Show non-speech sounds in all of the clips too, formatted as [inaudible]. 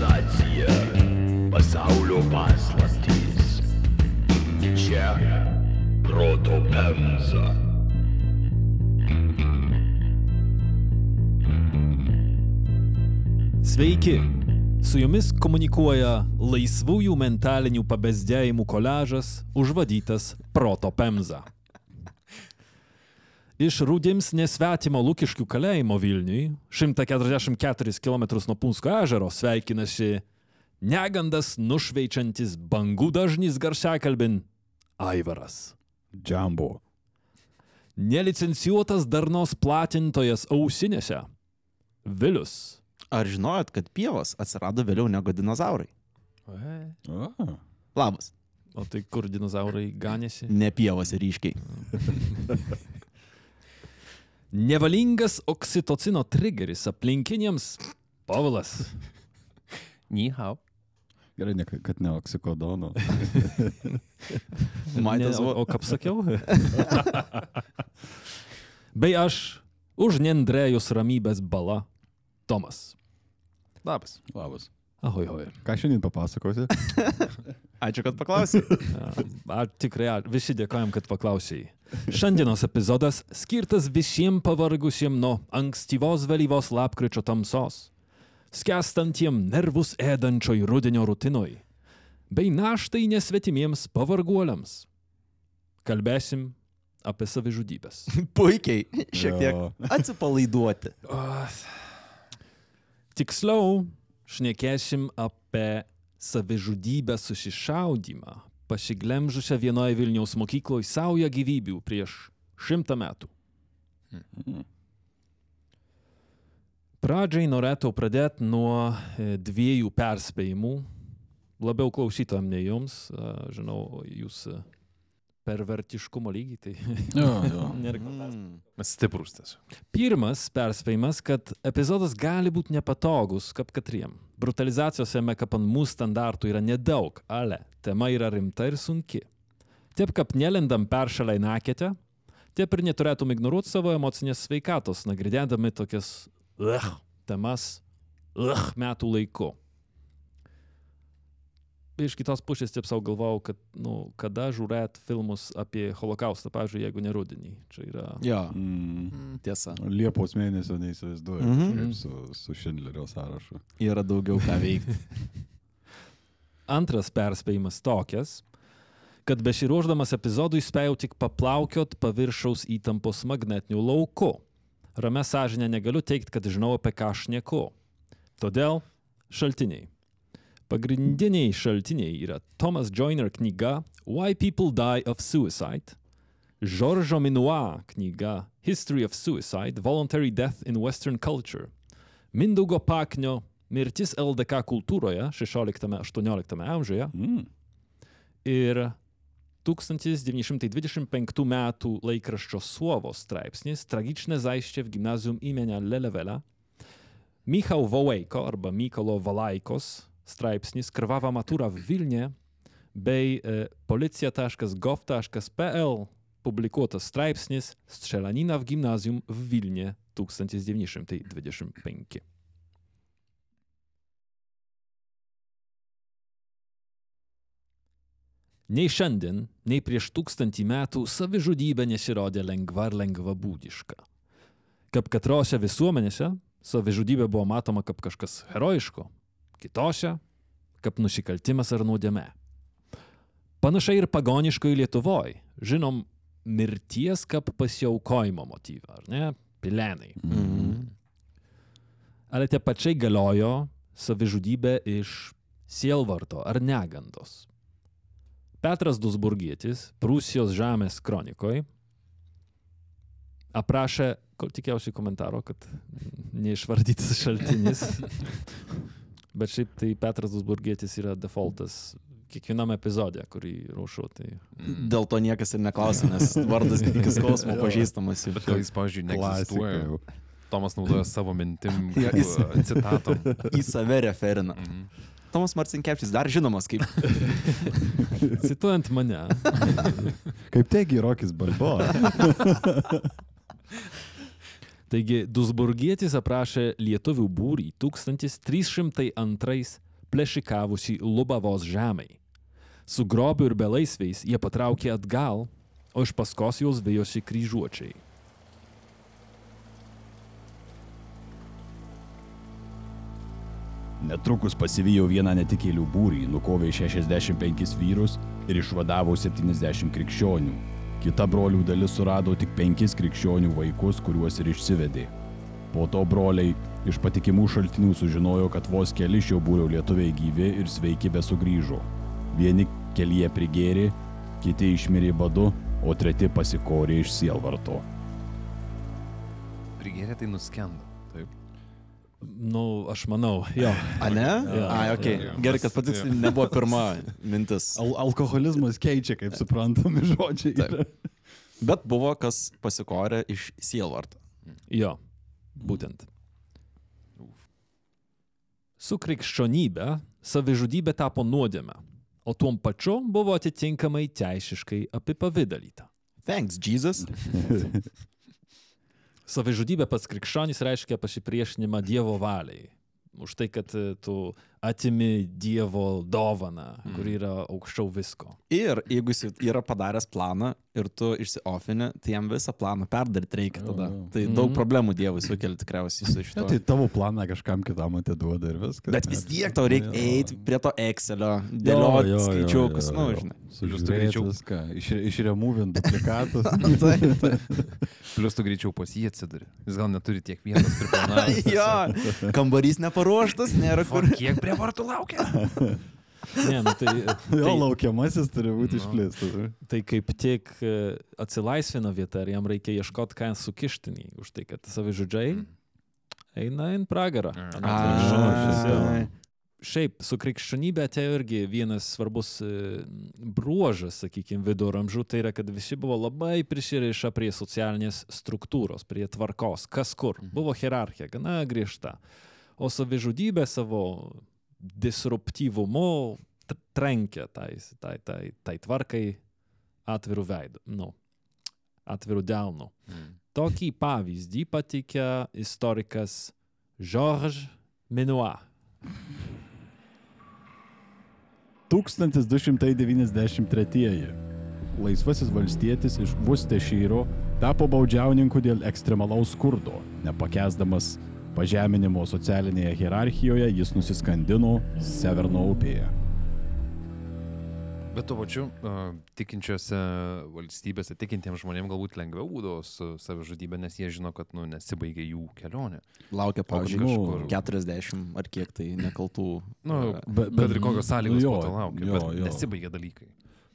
Civilizacija, pasaulio paslaptys. Čia proto pemza. Sveiki! Su jumis komunikuoja laisvųjų mentalinių pabezdėjimų koležas užvadytas Proto Pemza. Iš Rūdims nesvetimo Lukiškių kalėjimo Vilniui, 144 km nuo Punsko ežero, sveikinasi negandas nušveičiantis bangų dažnys garsiakalbin Aivaras. Džambo. Nelicencijuotas darnos platintojas ausinėse Vilius. Ar žinojot, kad pievos atsirado vėliau negu dinozaurai? O, Labas. O tai kur dinozaurai ganėsi? Ne pievose ryškiai. [laughs] Nevalingas oksitocino trigeris aplinkiniams Povilas. Nihau. gerai, ne, kad ne oksikodono. [laughs] Maitas Ne, o, o kaip sakiau? [laughs] Bei aš už Nendrėjus ramybės bala Tomas. Labas. Labas. Ahoj, ahoj. Ką šiandien papasakosi? [laughs] Ačiū, kad paklausai. Ar tikrai, ar, visi dėkojam, kad paklausėjai. Šiandienos epizodas skirtas visiems pavargusiems nuo ankstyvos vėlyvos lapkričio tamsos, skęstantiem nervus ėdančioj rudenio rutinoj, bei naštai nesvetimiems pavarguoliams. Kalbėsim apie savižudybės. [laughs] Puikiai. Šiek tiek Jo. atsipalaiduoti. [laughs] Tiksliau, šnekėsim apie savižudybę susišaudymą, pasiglemžusią vienoje Vilniaus mokykloje saują gyvybių prieš šimtą metų. Pradžiai norėčiau pradėti nuo e, dviejų perspėjimų. Labiau klausytojams nei jums. Žinau, jūs pervertiškumo lygiai. Tai Jo, [laughs] jo. nėra ko Mm. Mes stiprus tiesiog. Pirmas perspėjimas, kad epizodas gali būti nepatogus kaip katriem. Brutalizacijos jame kaip ant mūsų standartų yra nedaug, ale tema yra rimta ir sunki. Taip kaip nelendam peršalai nakėte, taip ir neturėtum ignoruoti savo emocinės sveikatos, nagrinėdami tokias uh, temas uh, metų laiku. Iš kitos pusės taip savo galvojau, kad, nu, kada žiūrėt filmus apie holokaustą, pavyzdžiui, jeigu ne rudenį. Čia yra Jo, Mm. tiesa. Liepos mėnesio neįsivaizduoju Mhm. kažkaip su, su Šindlerio sąrašu. Yra daugiau ką veikti. [laughs] Antras perspėjimas tokias, kad besiruošdamas epizodui spėjau tik paplaukiot paviršaus įtampos magnetiniu lauku. Ramia sąžinė negaliu teikti, kad žinau apie ką aš nieku. Todėl šaltiniai. Pagrindiniai šaltiniai yra Thomas Joyner knyga Why People Die of Suicide, Žoržo Minua knyga History of Suicide, Voluntary Death in Western Culture, Mindaugo Paknio Mirtis LDK kultūroje 16-18 amžiuje Mm. ir 1925 metų laikraščio Suovo straipsnis Tragiczne zajście w gimnazjum imienia Lelevela, Michał Wołejko arba Mykolo Valaikos straipsnis Krwawa matura w Wilnie bei e, policja.gov.pl publikuotas straipsnis Strzelanina w gimnazjum w Wilnie 1925. Nei šiandien, nei prieš tūkstantį metų savižudybė nesirodė lengva ar lengva būdiška. Kaip katrose visuomenėse, savižudybė buvo matoma kaip kažkas herojiško, kitose kaip nusikaltimas ar nuodėme. Panašiai ir pagoniškoje Lietuvoje, žinom, mirties kaip pasiaukojimo motyvą, ar ne? Pilenai. Mm. Ale tie pačiai galiojo savižudybė iš sielvarto ar negandos. Petras Dusburgietis Prūsijos žemės kronikoje aprašė, kol tikėjausi komentaro, kad neišvardytas šaltinis. [laughs] Bet šiaip tai Petras Dusburgietis yra defaultas kiekvienam epizodė, kurį rašau. Tai... Dėl to niekas ir neklausia, nes vardas iki skausmo [laughs] pažįstamas. jau. Bet gal jis, pavyzdžiui, neegzistuoja. jau. Tomas naudoja savo mintim, [laughs] Jo, jis- uh, citatom. [laughs] Į save referina. Mhm. Tomas Marcinkevčius dar žinomas kaip Cituojant mane, Kaip tegi Rokis Balbo. Taigi Dusburgietis aprašė lietuvių būrį 1302 plėšikavusi Lubavos žemai. Su grobiu ir belaisviais jie patraukė atgal, o iš paskos juos vijosi kryžiuočiai. Netrukus pasivijo vieną netikėlių būrį, nukovė 65 vyrus ir išvadavo 70 krikščionių. Kita brolių dalis surado tik penkis krikščionių vaikus, kuriuos ir išsivedė. Po to broliai iš patikimų šaltinių sužinojo, kad vos keli šio būrio lietuviai gyvi ir sveiki be sugrįžo. Vieni kelyje prigėrė, kiti išmirė badu, o treti pasikorė iš sielvarto. Prigėrė tai nuskendo. Nu, aš manau, jo. A ne? Jo. A, ok. jo. Gerai, kad patikslinti nebuvo pirma mintis. Al alkoholizmas keičia, kaip suprantami žodžiai. Taip. Bet buvo kas pasikorė iš sielvarto. Jo, būtent. Su krikščionybė savižudybė tapo nuodėme, o tuom pačiu buvo atitinkamai teisiškai apipavydalyta. Thanks, Jesus. [laughs] Savižudybė pats krikščionis reiškia pasipriešinimą Dievo valiai. Už tai, kad e, tu atimi Dievo dovaną, mm. kur yra aukščiau visko. Ir jeigu jis yra padaręs planą ir tu išsiofini, tai jam visą planą perdaryti reikia tada. Jo, jo. Tai Mhm. daug problemų Dievui sukelia tikriausiai su [laughs] Ne, šito. tai tavo planą kažkam kitam atiduoda ir viskas. Bet vis tiek tau reikia eiti prie to Excelio, dėlioti skaičiukus, nu, žinai. Plius tu greičiau- viską, iš, išremuvint duplikatus. [laughs] Taip, taip. Plius tu greičiau pas jį atsiduri. Jis gal neturi tiek vietos [laughs] jo, kambarys neparuoštas, nėra kur. Kur kiek prie vartų laukia? [laughs] Ne, nu, tai, jo, tai, laukiamasis turi būti Nu. išplėstas. tai kaip tik e, atsilaisvina vieta ir jam reikia ieškoti, ką sukištinį. Už tai, kad savižudžiai Mm. eina į pragarą. Mm. Tai jo. Šiaip su krikščionybė atėjo irgi vienas svarbus e, bruožas, sakykime, viduramžių, tai yra, kad visi buvo labai prisiriša prie socialinės struktūros, prie tvarkos, kas kur. Buvo hierarchija, gana griežta. O savižudybė savo disruptyvumu tr- trenkia tai, tai, tai, tai tvarkai atvirų veidų, nu, atvirų delnų. Mm. Tokį pavyzdį patikė istorikas Georges Menoir. 1293. Laisvasis valstietis iš Vustešyro tapo baudžiauninku dėl ekstremalaus skurdo. Nepakesdamas pažeminimo socialinėje hierarchijoje, jis nusiskandino Severno upėje. Bet tuo pačiu, tikinčiose valstybėse, tikintiems žmonėms galbūt lengviau būdavo su savižudybė, nes jie žino, kad nu, nesibaigia jų kelionė. Laukia, pavyzdžiui, kažkur- 40 ar kiek tai nekaltų. Nu, e, Bet- bet ir kokios sąlygos jo, to laukia. jo, bet jo. Nesibaigia dalykai.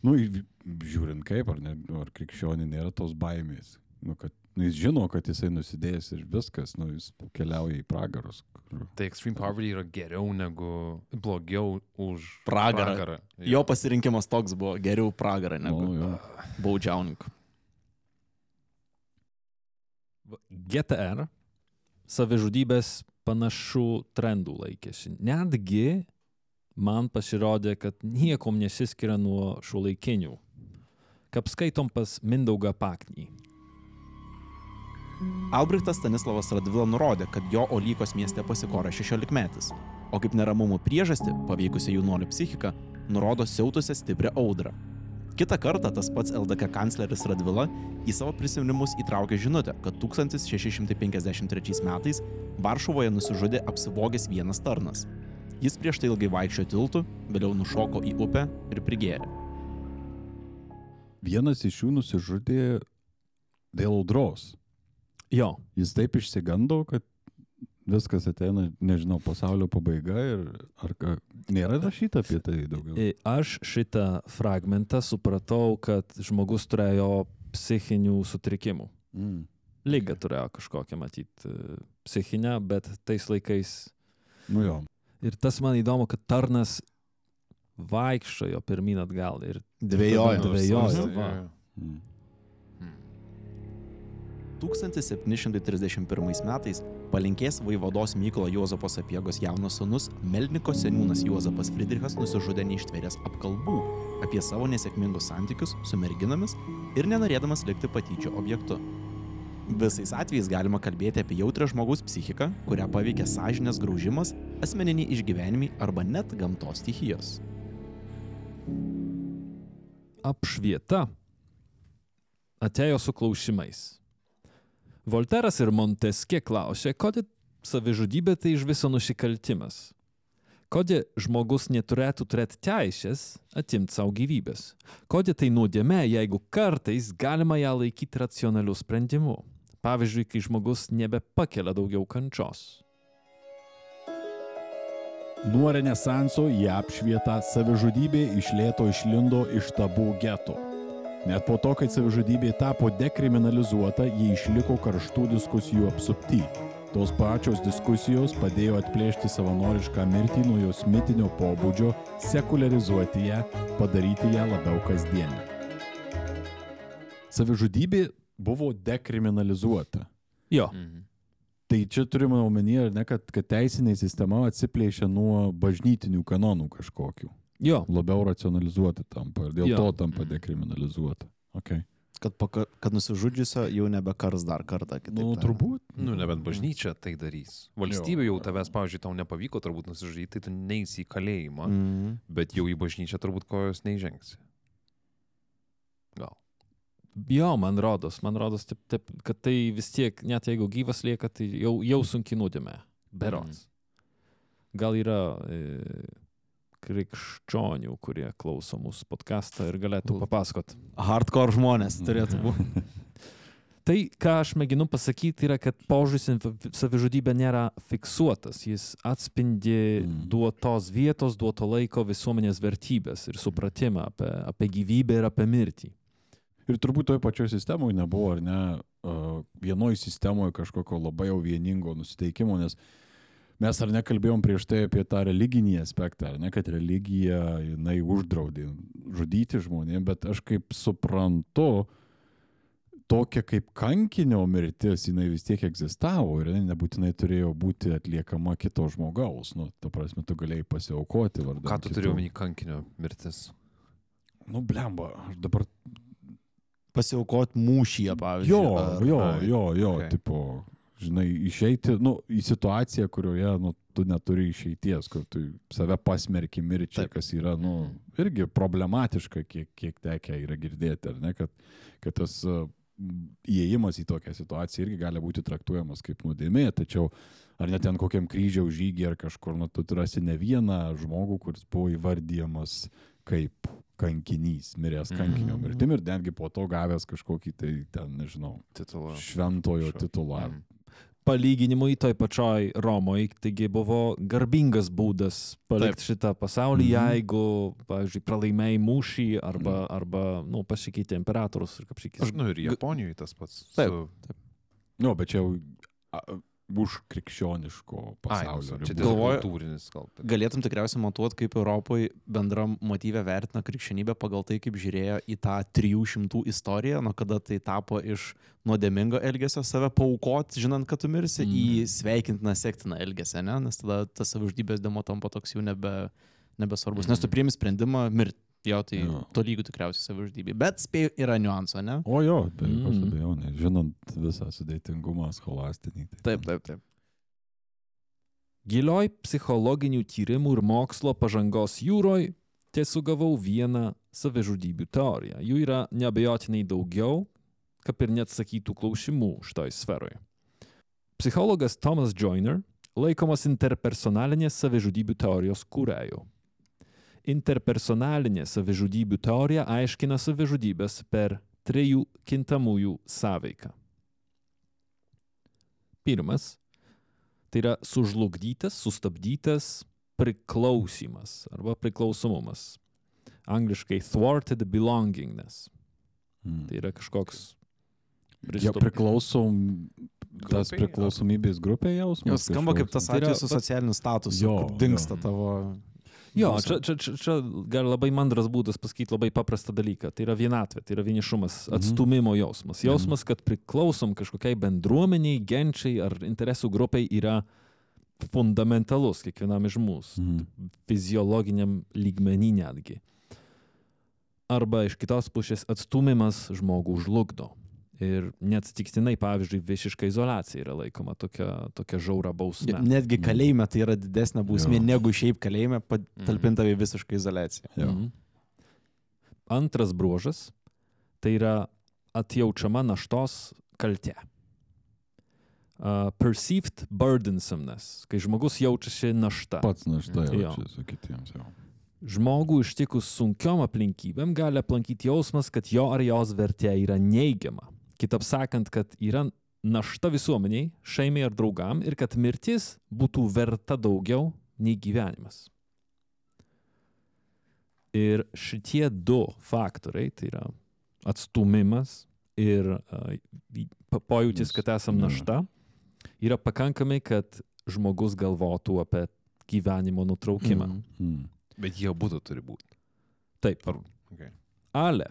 Nu, žiūrint kaip, ar, ne, nu, ar krikščionį nėra tos baimės. Nu, kad, nu, jis žino, kad jisai nusidėjęs ir viskas, nu, jis keliauja į pragarus. Kur... Tai extreme poverty yra geriau negu, blogiau už Pragarą. pragarą. Jo pasirinkimas toks buvo geriau pragarą negu Nu, jo. baudžiauninkų. GTR savižudybės panašių trendų laikėsi. Netgi man pasirodė, kad niekom nesiskiria nuo šių laikinių. Kaip skaitom pas Mindaugą Paknį. Albrechtas Stanislavas Radvila nurodė, kad jo Olykos mieste pasikorė 16 metais, o kaip neramumų priežastį, paveikusią jaunuolio psichiką, nurodo siautusią stiprią audrą. Kita kartą tas pats LDK kancleris Radvila į savo prisiminimus įtraukė žinutę, kad 1653 metais Varšuvoje nusižudė apsivogęs vienas tarnas. Jis prieš tai ilgai vaikščiojo tiltu, vėliau nušoko į upę ir prigėrė. Vienas iš jų nusižudė dėl audros. Jo, Jis taip išsigando, kad viskas ateina, nežinau, pasaulio pabaiga ir ar ką, nėra rašyta apie tai daugiau. aš šitą fragmentą supratau, kad žmogus turėjo psichinių sutrikimų. Mm. Lyga turėjo kažkokią matyti psichinę, bet tais laikais Nu jo. Ir tas man įdomu, kad tarnas vaikščiojo pirmin atgal ir Mhm. va. Mm. 1731 metais palinkės vaivados Mykolo Juozapo Sapiegos jaunas sunus Melniko seniūnas Juozapas Friedrichas nusižudė neištvėręs apkalbų apie savo nesėkmingus santykius su merginomis ir nenorėdamas likti patyčių objektu. Visais atvejais galima kalbėti apie jautrę žmogaus psichiką, kurią paveikia sąžinės graužimas, asmeniniai išgyvenimai arba net gamtos stichijos. Apšvieta atėjo su klausimais. Volteras ir Montesquieu klausė, kodėl savižudybė tai iš viso nusikaltimas. Kodėl žmogus neturėtų turėti teisės atimti savo gyvybės. Kodėl tai nuodėmė, jeigu kartais galima ją laikyti racionaliu sprendimu. Pavyzdžiui, kai žmogus nebepakelia daugiau kančios. Nuo renesanso į apšvietą savižudybė iš lėto išlindo iš tabų geto. Net po to, kai savižudybė tapo dekriminalizuota, ji išliko karštų diskusijų apsupty. Tos pačios diskusijos padėjo atplėšti savanorišką mirtį nuo jos mitinio pobūdžio, sekularizuoti ją, padaryti ją labiau kasdienę. Savižudybė buvo dekriminalizuota. Jo, Mhm. Tai čia turime omenyje, ar ne, kad, kad teisinė sistema atsiplėšia nuo bažnytinių kanonų kažkokių. Jo, Labiau racionalizuota tampa ir dėl Jo. to tampa dekriminalizuota. Okay. Kad, paka, kad nusižudžiusio jau nebekars dar kartą. kitaip Nu, tariant. turbūt. Nu, nebent bažnyčia tai darys. Valstybė jau tavęs, pavyzdžiui, tau nepavyko turbūt nusižudyti, tai tu neįsi į kalėjimą, Mhm. bet jau į bažnyčią turbūt kojos neįžengsi. Gal. jo, man rodos, man rodos, taip, taip, kad tai vis tiek, net jeigu gyvas lieka, tai jau, jau sunki nuodėmė. Berots. Gal yra e, krikščionių, kurie klauso mūsų podcastą ir galėtų papasakot. Hardcore žmonės turėtų būti. [laughs] Tai, ką aš mėginu pasakyti, yra, kad požiūris į savižudybę nėra fiksuotas. Jis atspindi Mm. duotos vietos, duoto laiko visuomenės vertybės ir supratimą apie, apie gyvybę ir apie mirtį. Ir turbūt toje pačioje sistemoje nebuvo, ar ne, uh, vienoje sistemoje kažkokio labai jau vieningo nusiteikimo, nes mes ar nekalbėjom prieš tai apie tą religinį aspektą, ar ne, kad religija, jinai uždraudė žudyti žmonėm, bet aš kaip suprantu, tokia kaip kankinio mirtis, jinai vis tiek egzistavo ir jinai nebūtinai turėjo būti atliekama kito žmogaus. Nu, ta prasme, tu galėjai pasiaukoti vardu. Ką tu turi omeny kankinio mirtis? Nu, blemba, aš dabar Pasiaukot mūšyje, pavyzdžiui. Jo, ar- jo, jo, jo, okay. tipo, žinai, išeiti, nu, į situaciją, kurioje, nu, tu neturi išeities, kur tu save pasmerki mirčiai, kas yra, nu, irgi problematiška, kiek, kiek tekia yra girdėti, ar ne, kad, kad tas įėjimas į tokią situaciją irgi gali būti traktuojamas kaip nuodėmė, tačiau ar net ten kokiam kryžiaus žygiai ar kažkur, nu, tu rasi ne vieną žmogų, kuris buvo įvardyjamas kaip kankinys, miręs kankinio Mhm. mirtim ir netgi po to gavęs kažkokį tai ten, nežinau, Titulo. šventojo Šo- titulą. Mhm. Palyginimui toj pačioj Romoje, taigi buvo garbingas būdas palikti šitą pasaulį, Mhm. jeigu, pavyzdžiui, pralaimėjai mūšį arba, arba nu, pasikeitė imperatorius ir kaip sakys. Nu ir Japonijoje tas pats. Taip. su- Nu, bet čia jau už krikščioniško Ai, pasaulio. čia ribų. dėl Galvoju- kultūrinis gal. taip. Galėtum tikriausiai matuoti, kaip Europoje bendram motyvė vertina krikščionybę pagal tai, kaip žiūrėjo į tą 300 istoriją, nuo kada tai tapo iš nuodėmingo elgesio save paukot, žinant, kad tu mirsi, mm. į sveikintiną sektiną elgesį, ne? nes tada tas savižudybės demo tampa toks jau nebe, nebesvarbus, mm. nes tu priimi sprendimą mirti. Jo, tai Jo. to lygų tikriausiai savižudybė. Bet spėju, yra niuanso, ne? O jo, be jokios Mm. abejonės, žinant visą sudėtingumą scholastinį. Tai Taip, taip, taip. Gilioj psichologinių tyrimų ir mokslo pažangos jūroj tiesiog gavau vieną savižudybių teoriją. Jų yra neabejotinai daugiau, kaip ir neatsakytų klausimų šitoj sferoje. Psichologas Thomas Joyner laikomas interpersonalinės savižudybių teorijos kūrėjų. Interpersonalinė savižudybių teorija aiškina savižudybės per trijų kintamųjų sąveiką. Pirmas tai yra sužlugdytas, sustabdytas priklausymas arba priklausomumas. Angliškai thwarted belongingness. Mm. Tai yra kažkoks Ja, pristup- priklausom, tas priklausomybės grupė jausmas. Jos skamba kaip tas atvejis su socialiniu statusu, Jo, dinksta jo. tavo... Jo, čia, čia, čia, čia gal labai mandras būdas pasakyti labai paprastą dalyką. Tai yra vienatvė, tai yra vienišumas, Mhm. atstumimo jausmas. Jausmas, kad priklausom kažkokiai bendruomeniai, genčiai ar interesų grupiai yra fundamentalus kiekvienam iš mūsų. Mhm. Fiziologiniam lygmenį netgi. Arba iš kitos pusės atstumimas žmogų žlugdo. Ir neatsitiktinai, pavyzdžiui, visiška izolacija yra laikoma tokia, tokia žaura bausmė. Netgi kalėjime tai yra didesnė bausmė Jo. negu šiaip kalėjime patalpinta į visišką izolaciją. Jo. Mhm. Antras bruožas - tai yra atjaučiama naštos kaltė. Uh, perceived burdensomeness, kai žmogus jaučiasi našta. Pats našta Jo. jaučiasi kitiems jau. Žmogų ištikus sunkiom aplinkybėm gali aplankyti jausmas, kad jo ar jos vertė yra neigiama. Kitaip sakant, kad yra našta visuomeniai, šeimai ar draugam ir kad mirtis būtų verta daugiau nei gyvenimas. Ir šitie du faktoriai, tai yra atstumimas ir uh, pojūtis, kad esam našta, yra pakankamai, kad žmogus galvotų apie gyvenimo nutraukimą. Mm. Bet jie būtų turi būti. Taip. Ar- Okay. Ale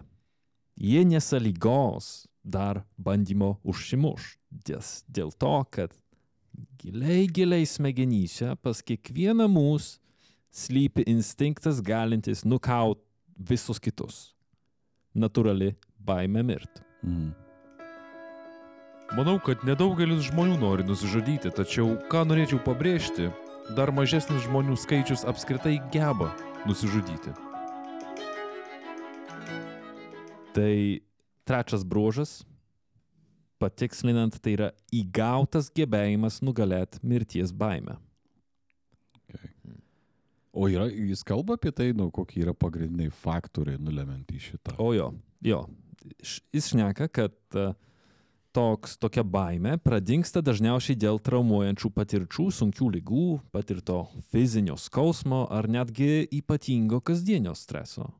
jie nesaligos dar bandymo užsimuš. Dėl to, kad giliai, giliai smegenyse pas kiekvieną mūsų slypi instinktas galintis nukaut visus kitus. Natūrali baime mirti. Mm. Manau, kad nedaugelis žmonių nori nusižudyti, tačiau ką norėčiau pabrėžti, dar mažesnis žmonių skaičius apskritai geba nusižudyti. Tai trečias bruožas, patikslinant, tai yra įgautas gebėjimas nugalėti mirties baimę. O yra, jis kalba apie tai, nu, kokie yra pagrindiniai faktoriai nulemiantys šitą. O jo, jo. Jis šneka, kad e, toks, tokia baime pradingsta dažniausiai dėl traumuojančių patirčių, sunkių lygų, patirto fizinio skausmo ar netgi ypatingo kasdienio streso.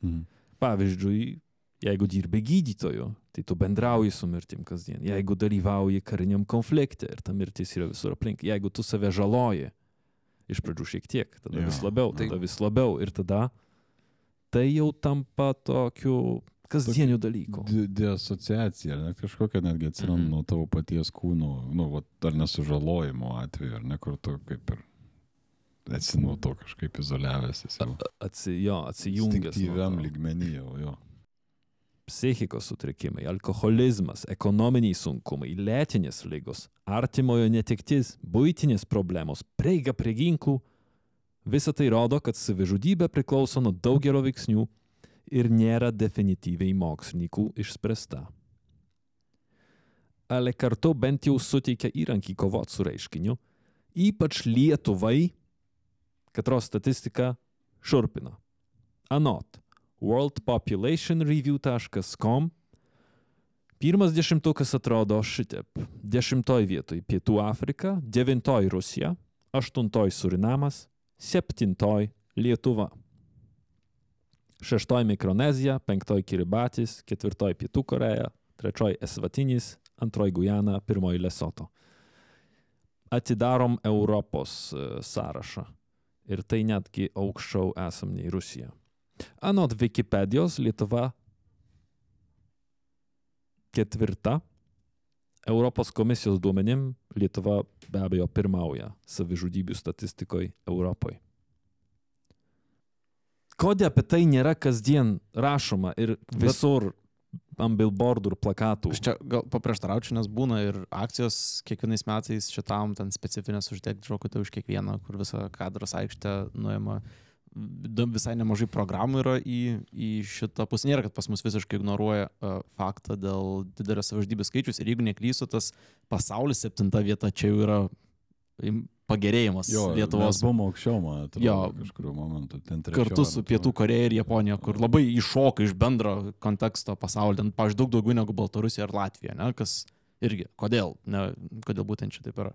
Mm. Pavyzdžiui, jeigu dirbi gydytoju, tai tu bendrauji su mirtim kasdien. Jeigu dalyvauji kariniam konflikte ir ta mirtis yra visur aplink. Jeigu tu save žaloji, iš pradžių šiek tiek, tada Jo, vis labiau, tai- tada vis labiau ir tada tai jau tampa tokiu kasdieniu dalyku. Deasociacija, ne kažkokia netgi atsiranda Mhm. nuo tavo paties kūno, nu, vat, ar nesužalojimo atveju, ar ne, kur tu kaip ir esi nuo to kažkaip izoliavęsis. jau. Atsi, jo, atsijungęs. to. lygmenį jau, jo. Psichikos sutrikimai, alkoholizmas, ekonominiai sunkumai, lėtinės lygos, artimojo netektis, būtinės problemos, prieiga prie ginklų - visa tai rodo, kad savižudybė priklauso nuo daugelio veiksnių ir nėra definityviai mokslininkų išspręsta. Ale kartu bent jau suteikia įrankį kovoti su reiškiniu, ypač Lietuvai, katros statistika šurpina. Anot worldpopulationreview.com pirmas dešimtukas atrodo šitaip. Dešimtoj vietoj Pietų Afrika, devintoj Rusija, aštuntoj Surinamas, septintoj Lietuva. Šeštoj Mikronezija, penktoj Kiribatis, ketvirtoj Pietų Koreja, trečioji Esvatinis, antroji Gujana, pirmoji Lesoto. Atidarom Europos e, sąrašą. Ir tai netgi aukščiau esam nei Rusija. Anot Wikipedijos Lietuva ketvirta. Europos komisijos duomenim Lietuva be abejo pirmauja savižudybių statistikoje Europoje. Kodėl apie tai nėra kasdien rašoma ir visur ant billboardų ir plakatų? Aš čia gal paprieštaraučiau, nes būna ir akcijos kiekvienais metais šitam ten specifinės uždegti žokutę už kiekvieną, kur visą kadros aikštę nuima. Visai nemažai programų yra į, į šitą pusę. Nėra, kad pas mus visiškai ignoruoja uh, faktą dėl didelės savižudybės skaičius. Ir jeigu neklysiu, tas pasaulis septinta vieta čia jau yra im- pagerėjimas Jo, Lietuvos. Mes buvom aukščiau, man atrodo, Jo. kažkuriuo momentu. Kartu su Pietų. Koreja ir Japonija, kur labai iššoka iš bendro konteksto pasaulio, ten, pavyzdžiui, daug daugiau negu Baltarusija ar Latvija, ne, kas irgi, kodėl, ne, kodėl būtent šitaip yra.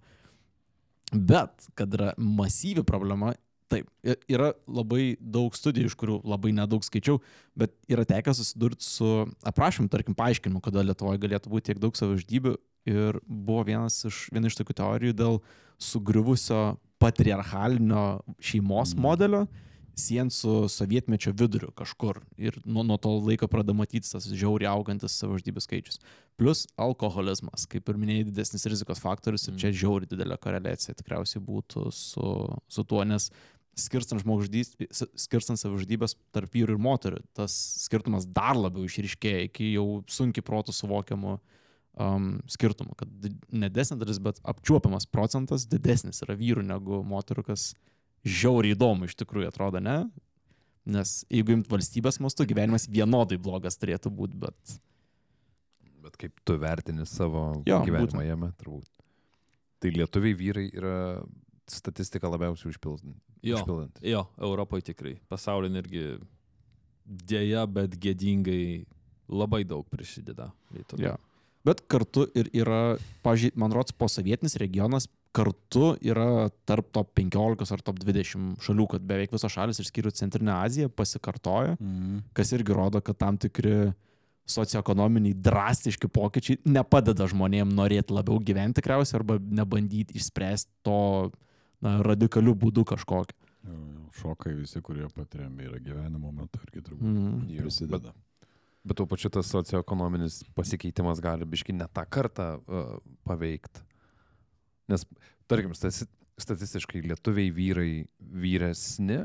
Bet, kad yra masyvi problema, taip, yra labai daug studijų, iš kurių labai nedaug skaičiau, bet yra tekę susidurti su aprašymu, tarkim, paaiškinimu, kodėl Lietuvoje galėtų būti tiek daug savižudybių. Ir buvo vienas iš, viena iš tokių teorijų dėl sugriuvusio patriarchalinio šeimos Mm. modelio, siejant su sovietmečio viduriu kažkur. Ir nuo, nuo to laiko pradeda matytis tas žiauriai augantis savižudybių skaičius. Plus alkoholizmas, kaip ir minėjai, didesnis rizikos faktorius ir čia žiauriai didelė koreliacija tikriausiai būtų su, su tuo, nes skirstant, skirstant savižudybės tarp vyrų ir moterų, tas skirtumas dar labiau išryškėja iki jau sunkiai protų suvokiamų um, skirtumų, kad nedesnė dalis, bet apčiuopiamas procentas didesnis yra vyrų negu moterų, kas žiauriai įdomu iš tikrųjų atrodo, ne? Nes jeigu imt valstybės mastu, gyvenimas vienodai blogas turėtų būti, bet Bet kaip tu vertini savo Jo, gyvenimą būtent. jame, turbūt. Tai lietuviai vyrai yra statistika labiausiai užpildant. Jo, užpildant. jo, Europoje tikrai. Pasaulyje irgi dėja, bet gėdingai labai daug prisideda. Lietuva. Jo. Bet kartu ir yra, pažiūrėjau, man rodos, posovietinis regionas kartu yra tarp top 15 ar top 20 šalių, kad beveik visos šalis, išskyrus Centrinę Aziją, pasikartoja, Mm. kas irgi rodo, kad tam tikri socioekonominiai drastiški pokyčiai nepadeda žmonėms norėti labiau gyventi tikriausiai arba nebandyti išspręsti to na, radikalių būdų kažkokį. Jo, jo, Šokai visi, kurie patiriami yra gyvenimo metu irgi turbūt Mm. Prisideda. Bet tuo pačiu tas socioekonominis pasikeitimas gali biški ne tą kartą uh, paveikti. Nes, tarkim, stati statistiškai lietuviai vyrai vyresni,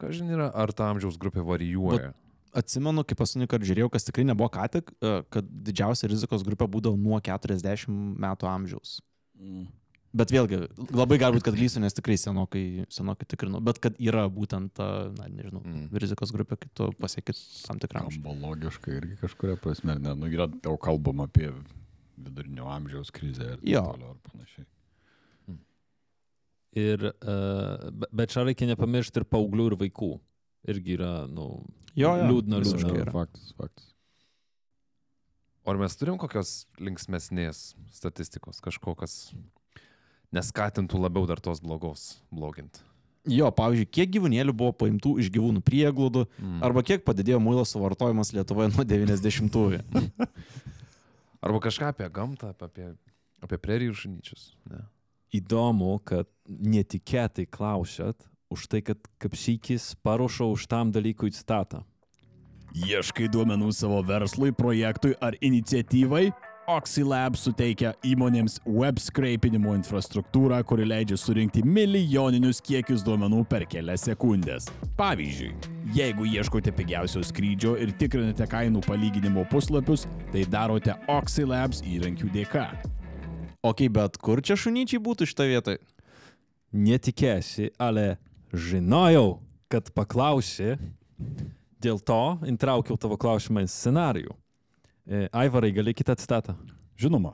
ką žinai, yra, ar ta amžiaus grupė varijuoja. Atsimenu, kaip paskutinį kartą žiūrėjau, kas tikrai nebuvo ką tik, e, kad didžiausia rizikos grupė būdavo nuo 40 metų amžiaus. Mm. Bet vėlgi, labai galbūt, kad klysiu, nes tikrai senokai, senokai tikrinau, bet kad yra būtent ta, na, nežinau, Mm. rizikos grupė, kai tu pasiekit tam. Skamba logiškai irgi kažkuria prasme, ne? Nu, yra daug kalbama apie vidurinio amžiaus krizę ir taip toliau ir panašiai. Ir, uh, bet čia reikia nepamiršti ir paauglių, ir vaikų. Irgi yra, nu, Jo, jo, liūdna, liūdna. yra. Faktas, faktas. O ar mes turim kokios linksmesnės statistikos, kažkokias neskatintų labiau dar tos blogos bloginti? Jo, pavyzdžiui, kiek gyvūnėlių buvo paimtų iš gyvūnų prieglūdų, Mm. arba kiek padidėjo muilo suvartojimas Lietuvoje nuo 90-ųjų. [laughs] Arba kažką apie gamtą, apie, apie prerijų šunyčius. Ne? Įdomu, kad netikėtai klausėt už tai, kad kapšykis paruošo už tam dalykui statą. Ieškai duomenų savo verslui, projektui ar iniciatyvai? Oxylab suteikia įmonėms web scrapinimo infrastruktūrą, kuri leidžia surinkti milijoninius kiekius duomenų per kelias sekundės. Pavyzdžiui, jeigu ieškote pigiausio skrydžio ir tikrinate kainų palyginimo puslapius, tai darote Oxylabs įrankių dėka. Ok, bet kur čia šunyčiai būtų šitą vietą? Netikėsi, ale žinojau, kad paklausi. Dėl to intraukiau tavo klausimą į scenarijų. E, Aivarai, gali kitą citatą? Žinoma.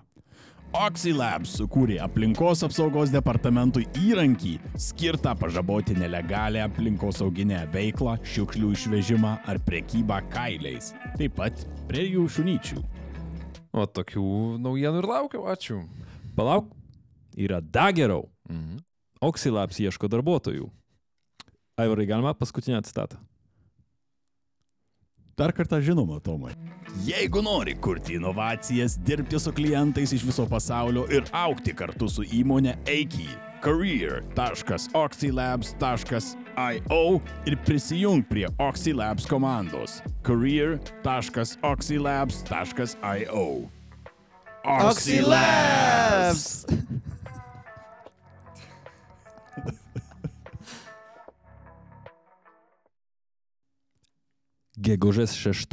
Oxylabs sukūrė aplinkos apsaugos departamentui įrankį skirtą pažaboti nelegalią aplinkosauginę veiklą, šiukšlių išvežimą ar prekybą kailiais. Taip pat prie jų šunyčių. O tokių naujienų ir laukiau, ačiū. Palauk, yra dar geriau. Mhm. Oxylabs ieško darbuotojų. Aivarai, galima paskutinę citatą? Dar kartą žinoma, Tomai. Jeigu nori kurti inovacijas, dirbti su klientais iš viso pasaulio ir aukti kartu su įmonė, eik į career.oxylabs.io ir prisijung prie Oxylabs komandos. career.oxylabs.io Oxylabs! Gegužės 6.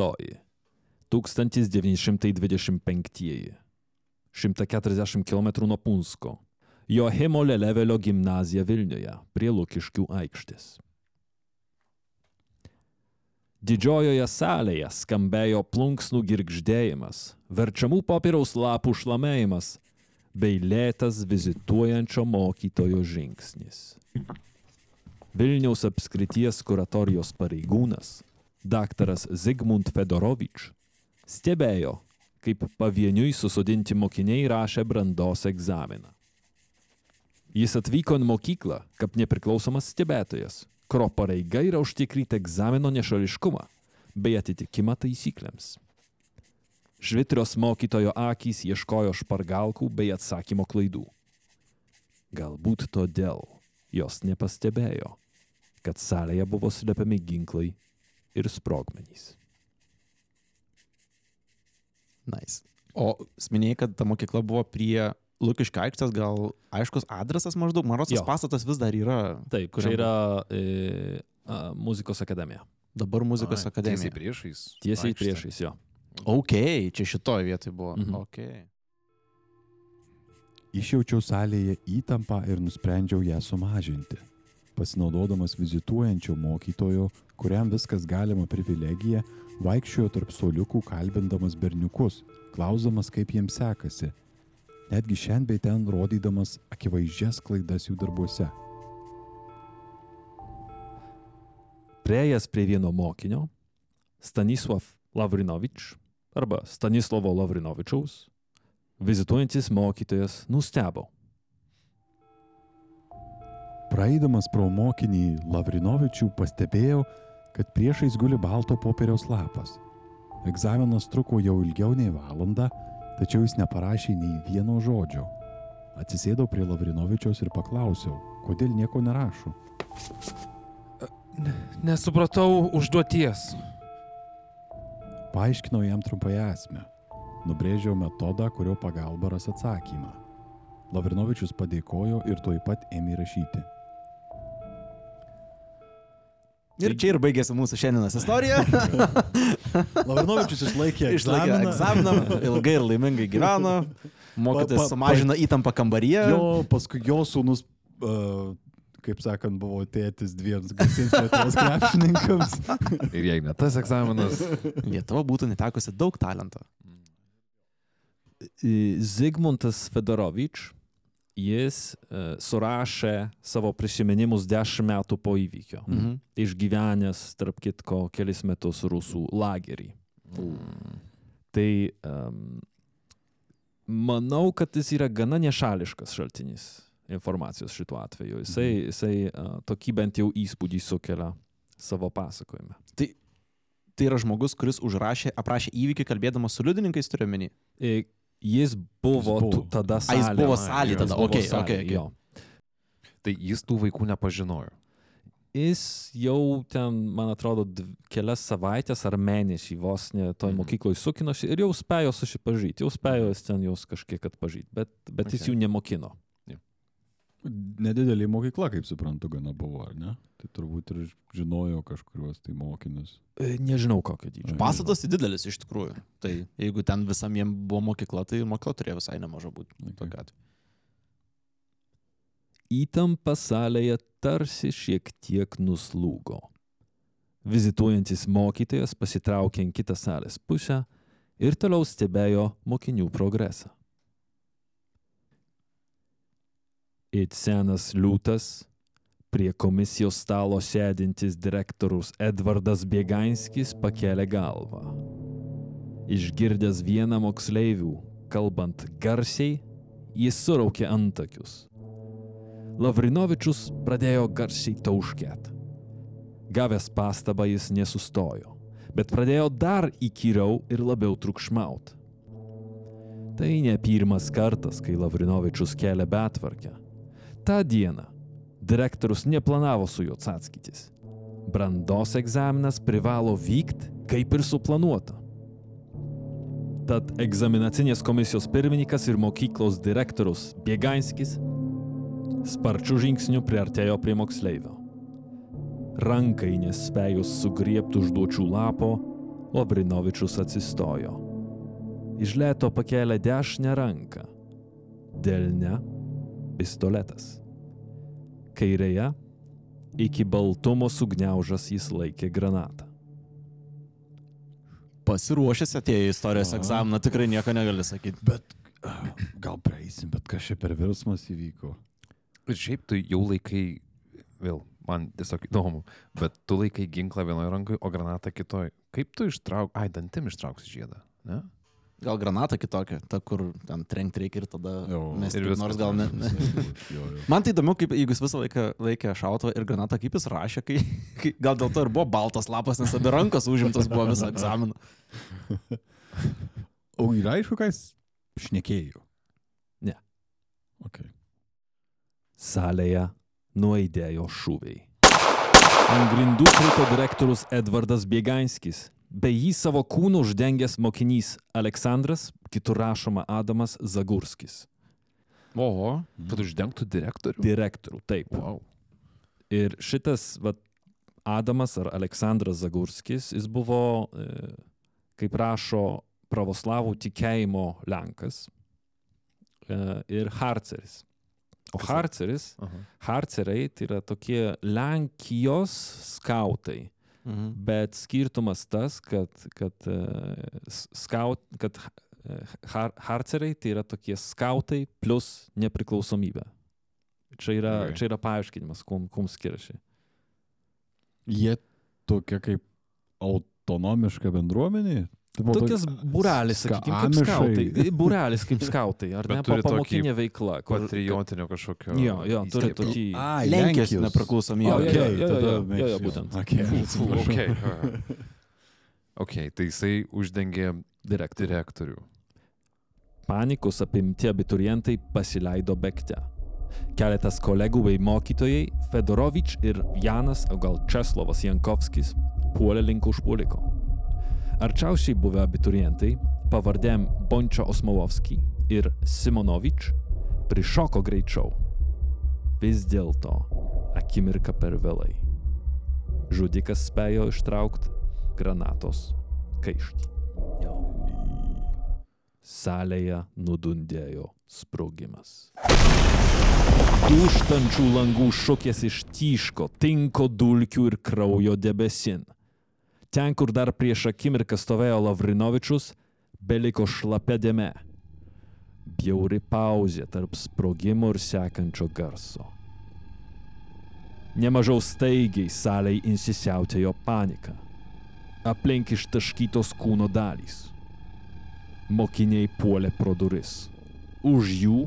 1925. 140 km nuo Punsko. Johimo Lelevelio gimnazija Vilniuje prie Lukiškių aikštės. Didžiojoje salėje skambėjo plunksnų girgždėjimas, verčiamų popieriaus lapų šlamėjimas bei lėtas vizituojančio mokytojo žingsnis. Vilniaus apskrities kuratorijos pareigūnas daktaras Zigmund Fedorovič stebėjo, kaip pavieniui susodinti mokiniai rašė brandos egzaminą. Jis atvyko į mokyklą kaip nepriklausomas stebėtojas, kurio pareiga yra užtikrinti egzamino nešališkumą bei atitikimą taisyklėms. Žvitrios mokytojo akys ieškojo špargalkų bei atsakymo klaidų. Galbūt todėl jos nepastebėjo, kad salėje buvo slepiami ginklai ir sprogmenys. Nice. O minėjai, kad ta mokykla buvo prie Lukiškio aikštės gal aiškus adresas maždaug, Jo. pastatas vis dar yra. Taip, čia yra e, a, muzikos akademija. Dabar muzikos Ai, akademija. Tiesiai priešais. Tiesiai aikštę. priešais jo. Ok, čia šitoj vietoj buvo. Mhm. Ok. Išjaučiau salėje įtampą ir nusprendžiau ją sumažinti. Pasinaudodamas vizituojančio mokytojo, kuriam viskas galima privilegija, vaikščiojo tarp soliukų kalbindamas berniukus, klausdamas, kaip jiems sekasi. Netgi šiandien bei ten rodydamas akivaizdžias klaidas jų darbuose. Prieėjęs prie vieno mokinio, Stanisław Lavrinovič arba Stanislovo Lavrinovičiaus, vizituojantis mokytojas nustebo. Praeidamas pro mokinį Lavrinovičių pastebėjau, kad priešais guli balto popieriaus lapas. Egzaminas truko jau ilgiau nei valandą, tačiau jis neparašė nei vieno žodžio. Atsisėdau prie Lavrinovičiaus ir paklausiau, kodėl nieko nerašo. Nesupratau užduoties. Paaiškinau jam trumpai esmę. Nubrėžiau metodą, kurio pagalba ras atsakymą. Lavrinovičius padėkojo ir tuoj pat ėmė rašyti. Ir čia ir baigėsi mūsų šiandienos istorija. [laughs] Lavrinovičius išlaikė Išlaikė egzaminą, ilgai ir laimingai gyveno. [laughs] Pa- sumažino įtampą kambaryje. Jo, paskui jo sūnus, uh, kaip sakant, buvo tėtis dviems garsiems Lietuvos krepšininkams. [laughs] Ir jei ne tas egzaminas, Lietuva būtų netekusi daug talento. I- Zygmuntas Fedorovič, jis e, surašė savo prisiminimus dešimt metų po įvykio. Mhm. Išgyvenęs, tarp kitko, kelis metus rusų lagerį. Tai um, manau, kad jis yra gana nešališkas šaltinis informacijos šituo atveju. Jisai, jisai uh, tokį bent jau įspūdį sukelia savo pasakojime. Tai yra žmogus, kuris užrašė, aprašė įvykį kalbėdamas su liudininkais, turiu menį. Jis buvo, Jis buvo. tada A, jis salėje. buvo Jis salėje tada, okei, salėje, okei, okei. jo. tai jis tų vaikų nepažinojo. Jis jau ten, man atrodo, kelias savaitės ar mėnesį vos ne toj Mhm. mokykloje sukinosi ir jau spėjo susipažyti, jau spėjo jis ten jos kažkiek atpažyti, bet, bet jis Okay. jų nemokino. Nedidelė mokykla, kaip suprantu, gana buvo, ar ne? Tai turbūt ir žinojo kažkuriuos tai mokinius. E, Nežinau kokio dydžio. Pastatas didelis iš tikrųjų. Tai jeigu ten visam jiem buvo mokykla, tai mokykla turėjo visai nemaža būti. Okay. Įtampa salėje tarsi šiek tiek nuslūgo. Vizituojantis mokytojas pasitraukė į kitą salės pusę ir toliau stebėjo mokinių progresą. It senas liūtas, prie komisijos stalo sėdintis direktorius Edvardas Bieganskis pakėlė galvą. Išgirdęs vieną moksleivių, kalbant garsiai, jis suraukė antakius. Lavrinovičius pradėjo garsiai tauškėt. Gavęs pastabą jis nesustojo, bet pradėjo dar įkyriau ir labiau trukšmaut. Tai ne pirmas kartas, kai Lavrinovičius kelia betvarkę. Ta diena direktorius neplanavo su juo atsakytis. Brandos egzaminas privalo vykti kaip ir suplanuota. Tad egzaminacinės komisijos pirmininkas ir mokyklos direktorius Bieganskis sparčiu žingsniu priartėjo prie moksleivio. Rankai nespėjus sugriebti užduočių lapo, Lavrinovičius atsistojo. Iš lėto pakėlė dešinę ranką. Delne pistoletas. Kairėje iki baltumo sugniaužas jis laikė granatą. Pasiruošęs atėjo į istorijos Aha. egzaminą, tikrai nieko negali sakyti. Bet gal praeisim, bet kas čia per virsmas įvyko? Ir šiaip tu jau laikai, vėl, man tiesiog įdomu, bet tu laikai ginklą vienoje rankoje, o granatą kitoje. Kaip tu ištrauk, ai, dantim ištrauksi žiedą, ne? Gal granata kitokia, ta, kur ten trenkti reikia ir tada Jo. mes Ir viskas. nors gal ne. ne. Jo, jo. [laughs] Man tai įdomu, kaip, jeigu jis visą laiką laikė šautuvą ir granatą, kaip jis rašė, kai, kai gal dėl to ir buvo baltas lapas, nes abi rankos užimtos buvo visą egzaminą. [laughs] O yra aišku, ką jis šnekėjo? Ne. Okay. Salėje nuaidėjo šūviai. Ant grindų krito direktorius Edvardas Bieganskis, bei jį savo kūnu uždengęs mokinys Aleksandras, kitur rašoma Adamas Zagurskis. Oho. Kad uždengtų direktorių. Direktorių, taip. Wow. Ir šitas vat, Adamas ar Aleksandras Zagurskis, jis buvo, e, kaip rašo, pravoslavų tikėjimo Lenkas e, ir Harceris. O Kas- Harceris, Aha. Harceriai tai yra tokie Lenkijos skautai. Mhm. Bet skirtumas tas, kad, kad, e, skaut, kad e, har, harceriai tai yra tokie skautai plus nepriklausomybė. Čia yra, Gerai. čia yra paaiškinimas, kuom, kuom skiriasi. Jie tokia kaip autonomiška bendruomenė? Tai Tokias toks būrelis, sakykime, kaip skautai. Būrelis kaip skautai, ar Bet ne? tokį Pamokinė veikla. kur- Patriotinio kažkokio. Jo, jo, turi tokį... Ai, Lenkijos nepriklausomybė. O, jo, jo, jo, jo, būtent. Okay. Okay. ok, tai jisai uždengė direktorių. Panikos apimti abiturientai pasileido bėgte. Keletas kolegų bei mokytojai, Fedorovič ir Janas, o gal Česlovas Jankovskis, puolė link užpuoliko. Arčiausiai buvę abiturientai, pavardėm Bončio Osmolovski ir Simonovič, prišoko greičiau. Vis dėlto, akimirka per vėlai. Žudikas spėjo ištraukti granatos kaištį. Salėje nudundėjo sprogimas. Dūštančių langų šukės ištyško, tinko dulkių ir kraujo debesin. Ten, kur dar prieš akimirką stovėjo Lavrinovičius, beliko šlapia dėme. Bjauri pauzė tarp sprogimo ir sekančio garso. Nemažiau staigiai salėje insisiautėjo panika. Aplink ištaškytos kūno dalys. Mokiniai puolė pro duris. Už jų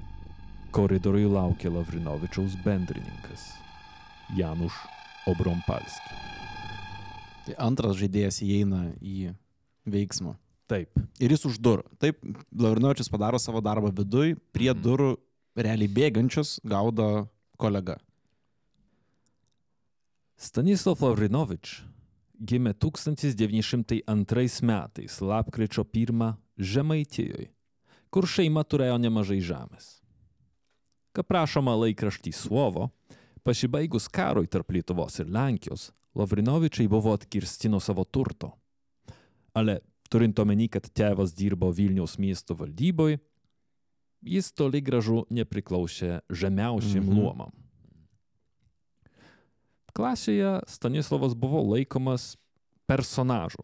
koridoriui laukė Lavrinovičiaus bendrininkas Januš Obrompalski. Antras žaidėjas įeina į veiksmą. Taip. Ir jis už durų. Taip, Lavrinovičius padaro savo darbą viduj, prie Mhm. durų realiai bėgančius gaudo kolega. Stanislav Lavrinovič gimė 1902 metais, lapkričio 1 Žemaitijoje, kur šeima turėjo nemažai žemės. Kaip prašoma laikraštį Svovo, pasibaigus karui tarp Lietuvos ir Lenkijos, Lavrinovičiai buvo atkirsti nuo savo turto. Ale turint omeny, kad tėvas dirbo Vilniaus miesto valdyboje, jis toli gražu nepriklausė žemiausiam Mhm. luomam. Klasėje Stanislavas buvo laikomas personažu.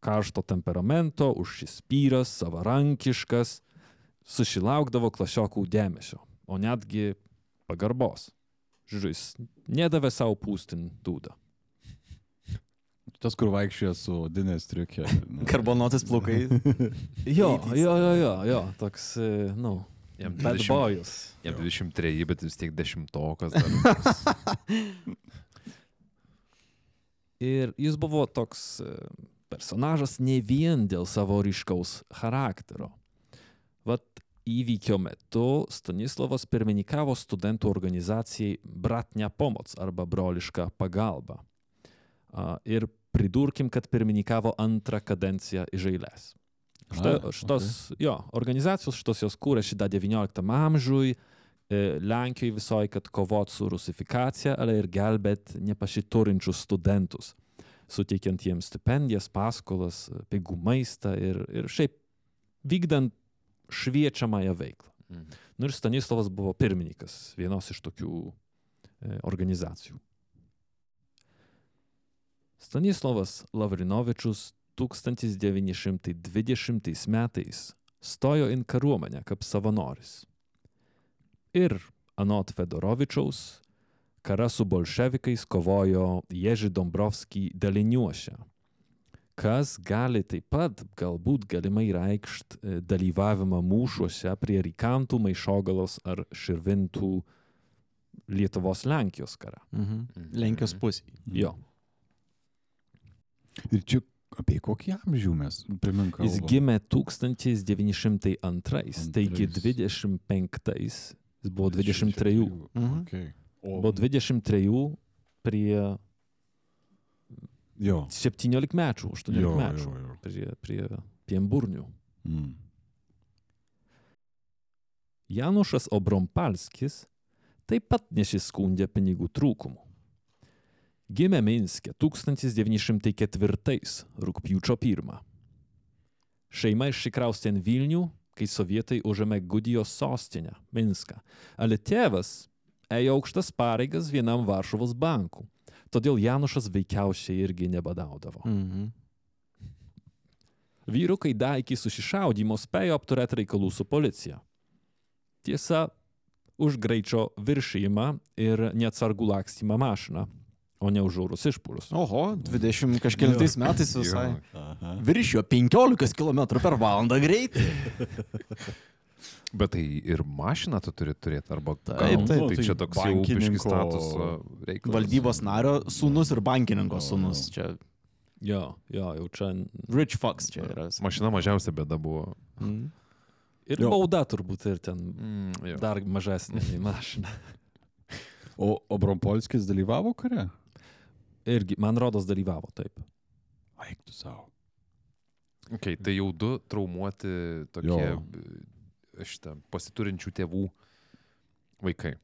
Karšto temperamento, užsispyręs, savarankiškas, susilaukdavo klasiokų dėmesio, o netgi pagarbos. Jis nedavė savo pūstin dūdą. Tas, kur vaikščioja su odinės triukė. [laughs] Karbonuotis plaukai. [laughs] Jo, jo, jo, jo, jo toks, e, nu, Jam bad 20 boyus. Jam 23, bet vis tiek dešimtokas. Dar. [laughs] Ir jis buvo toks e, personažas ne vien dėl savo ryškaus charakterio. Vat įvykio metu Stanislavas pirmininkavo studentų organizacijai Bratnia Pomoc arba broliška pagalba. Ir pridurkim, kad pirmininkavo antrą kadenciją iš eilės. Šita, A, šitos, okay. jo, organizacijos šitos jos kūrėsi dar 19 amžiui, e, Lenkijoje visoje, kad kovot su rusifikacija, ale ir gelbėt nepasiturinčius studentus, suteikiant jiems stipendijas, paskolas, pigų maistą ir, ir šiaip vykdant šviečiamąją veiklą. Mhm. Nu ir Stanislavas buvo pirmininkas vienos iš tokių e, organizacijų. Stanislavas Lavrinovičius 1920 metais stojo į kariuomenę kaip savanoris. Ir anot Fedorovičiaus, kara su bolševikais kovojo Ježi Dombrovskį daliniuose, kas gali taip pat galbūt galimai reikšti e, dalyvavimą mūšiuose prie Rykantų, Maišogalos ar Širvintų Lietuvos Lenkijos kare. Mhm. Mhm. Lenkijos pusė. Jo. Ir čia apie kokį amžių mes primink. Jis kalbam? gimė 1902, taigi Antrais. 25 jis buvo 23. Mhm. Okay. O, Buvo 23 prie jo. 17 metų, 18 Jo, metų. jo, jo. Prie, prie piemburnių. Mm. Janušas Obrompalskis taip pat nesiskundė pinigų trūkumu. Gimė Minske 1904 rūpjūčio 1. Šeima išsikraustė į Vilnių, kai sovietai užėmė Gudijos sostinę - Minską. Ale tėvas ėjo aukštas pareigas vienam Varšuvos bankų. Todėl Janušas veikiausiai irgi nebadaudavo. Mhm. Vyrukai dar iki susišaudymo spėjo apturėti reikalų su policija. Tiesa, už greičio viršymą ir neatsargų lakstymą mašiną, o ne už orus išpūlius. Oho, 20 kažkėlintais metais visai. Jo. Aha. Viršijo 15 km per valandą greitį. Bet tai ir mašiną tu turi turėti, arba Taip, gal- taip. tai Tai čia toks jau biški bankininko statuso reikalas. Valdybos nario sūnus ir bankininko sūnus. Čia Jo, jo, jau čia. rich fucks čia yra. Mašina mažiausia bėda buvo. Mhm. Ir Jo. bauda turbūt ir ten Mm, jo. dar mažesnė nei mašina. O Obrompolskis dalyvavo kare? Irgi, man rodos, dalyvavo taip. Eik tu savo. Okay, tai jau du traumuoti tokie šitą pasiturinčių tėvų vaikai.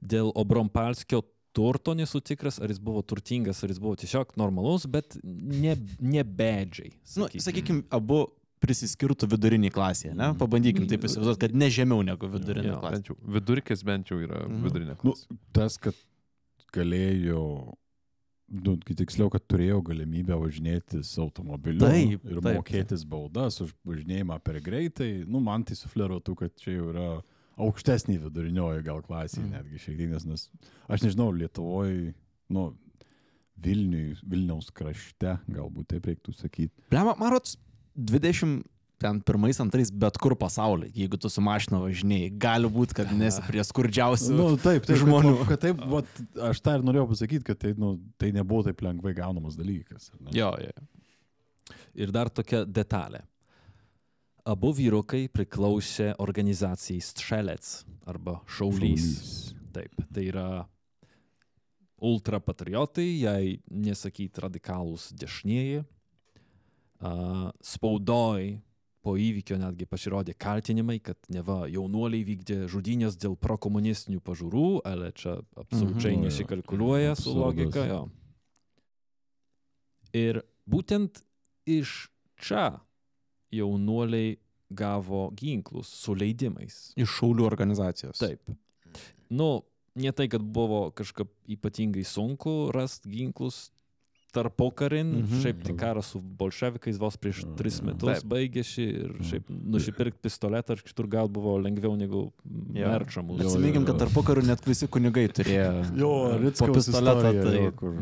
Dėl Obrompalskio turto nesu tikras, ar jis buvo turtingas, ar jis buvo tiesiog normalus, bet ne, nebedžiai. Nu, sakykime, abu prisiskirtų viduriniai klasėje, ne? Pabandykim taip įsivaizduoti, kad ne žemiau negu vidurinė Jo, klasė. Bent jau, vidurkis bent jau yra Mhm. vidurinė Nu, klasė. tas, kad galėjo, nu, tiksliau, kad turėjo galimybę važinėtis automobiliu Taip, ir taip. mokėtis baudas už važinėjimą per greitai, nu, man tai sufleruotų, kad čia jau yra aukštesnė vidurinioji gal klasė, mm. netgi šiek tiek, nes, aš nežinau, Lietuvoje, nu, Vilniui, Vilniaus krašte, galbūt taip reiktų sakyti. Blema, man rods, 20 ten pirmais, antrais, bet kur pasaulyje, jeigu tu su mašina važinėjai, gali būti, kad nesi prie skurdžiausių. Nu, taip, taip, žmonių. Kad, kad taip, vat, aš tą ir norėjau pasakyti, kad tai, nu, tai nebuvo taip lengvai gaunamas dalykas. ar ne? Jo, jo. Ir dar tokia detalė. Abu vyrukai priklausė organizacijai Strelec arba Šaulys. Šaulys. Taip, tai yra ultrapatriotai, jei nesakyti radikalūs dešinieji. A, Spaudoj po įvykio netgi pasirodė kaltinimai, kad neva jaunuoliai vykdė žudynės dėl prokomunistinių pažiūrų, ale čia absoliučiai Mhm. nesikalkuliuoja su logika. Jo. Ir būtent iš čia jaunuoliai gavo ginklus su leidimais. Iš šaulių organizacijos. Taip. Nu, ne tai, kad buvo kažkaip ypatingai sunku rasti ginklus tarp pokarin, Mhm. mhm. šiaip tai karas su bolševikais vos prieš Mhm. tris metus Taip. baigėsi ir šiaip nusipirkti pistoletą ar kitur gal buvo lengviau negu Jo. merčamus. Jo, Atsiminkim, kad jo. tarp pokarių net visi kunigai turėjo [laughs] Jo, po Ritskaus pistoletą. istorija, Tai, jo, kur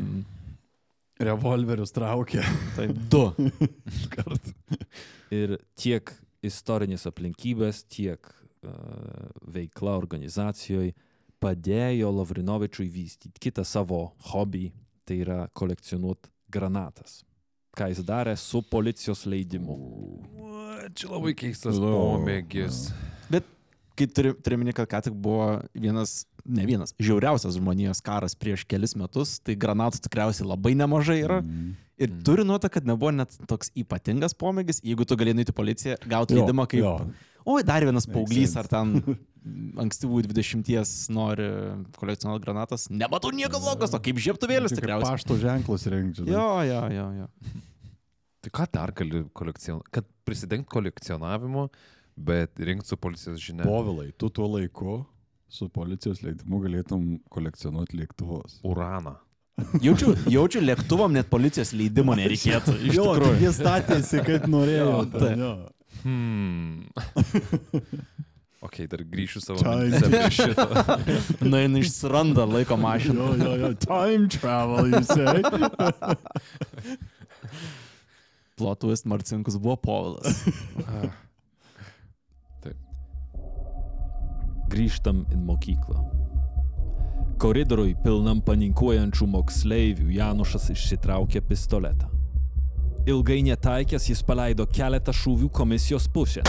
revolverius traukė. [laughs] tai du. [laughs] Ir tiek istorinės aplinkybės, tiek uh, veikla organizacijoje padėjo Lavrinovičiui vystyti kitą savo hobį, tai yra kolekcionuoti granatas. Ką jis darė su policijos leidimu. Čia labai keistas Jo. pomėgis. Kai turi, turi minėti, kad ką tik buvo vienas, ne vienas, žiauriausias žmonijos karas prieš kelis metus, tai granatų tikriausiai labai nemažai yra. Mhm. Ir Mm. turi nuotą, kad nebuvo net toks ypatingas pomėgis, jeigu tu galėjai nueiti į policiją, gauti leidimą kaip... Jo, Oi, dar vienas paauglys ar ten [laughs] ankstyvų 20 nori kolekcionuoti granatas. Nematau nieko blogo, to kaip žieptuvėlis tikriausiai. Pašto ženklus rinkti. Jo, jo, jo, jo. Tai ką dar gali kolekcionuoti? Kad prisidengti kolekcionavimu, bet rinkti su policijos žinia. Povilai, tu tuo laiku su policijos leidimu galėtum kolekcionuoti lėktuvus. Uraną. Jaučiu, jaučiu lėktuvam net policijos leidimo nereikėtų. Jo, jis statėsi, kaip norėjo. Jo, taip. jo. Hmm. [laughs] ok, dar grįšiu savo Time. mintyse. [laughs] Na, jis išsiranda laiko mašiną. Jo, jo, jo. Time travel, you say. [laughs] Plot twist Marcinkus buvo Povilas. [laughs] Grįžtam į mokyklą. Koridoriui pilnam paninkuojančių moksleivių Janušas išsitraukė pistoletą. Ilgai netaikęs jis paleido keletą šūvių komisijos pusėn.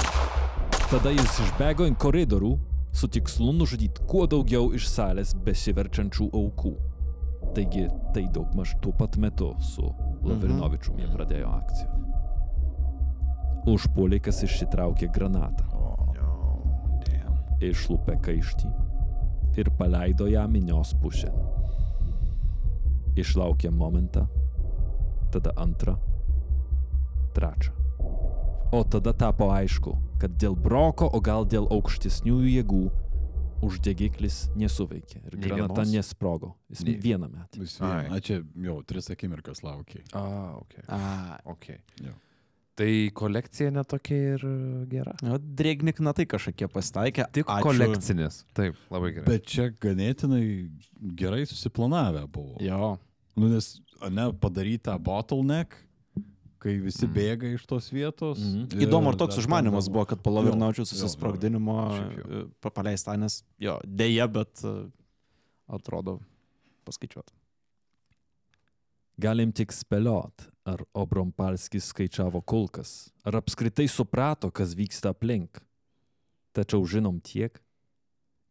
Tada jis išbėgo į koridorių su tikslu nužudyti kuo daugiau iš salės besiverčiančių aukų. Taigi tai daugmaž tuo pat metu su Lavrinovičiumi jie pradėjo akciją. Užpuolikas išsitraukė granatą. išlupė kaištį ir paleido ją minios pusėn. Išlaukė momentą, tada antrą, trečią. O tada tapo aišku, kad dėl broko, o gal dėl aukštesniųjų jėgų uždegiklis nesuveikė ir Nei granata vienos? nesprogo. Jis Nei- vieną metą. Vis Ai. vien. Na čia jau tris akimirkas laukiai. A, ok. A, okay. Jo. Tai kolekcija netokia ir gera. o drėgnikna tai kažkokie pasitaikė. Tik Ačiū. kolekcinis. Taip, labai gerai. Bet čia ganėtinai gerai susiplanavę buvo. Jo. Nu, nes, ne, padaryta bottleneck, kai visi Mm. bėga iš tos vietos. Mhm. ir Įdomu, ar toks užmanimas buvo, kad jo. susisprogdinimo e, paleista, nes jo, dėja, bet e, atrodo paskaičiuota. Galim tik spėliot, ar Obrompalskis skaičiavo kulkas, ar apskritai suprato, kas vyksta aplink. Tačiau žinom tiek,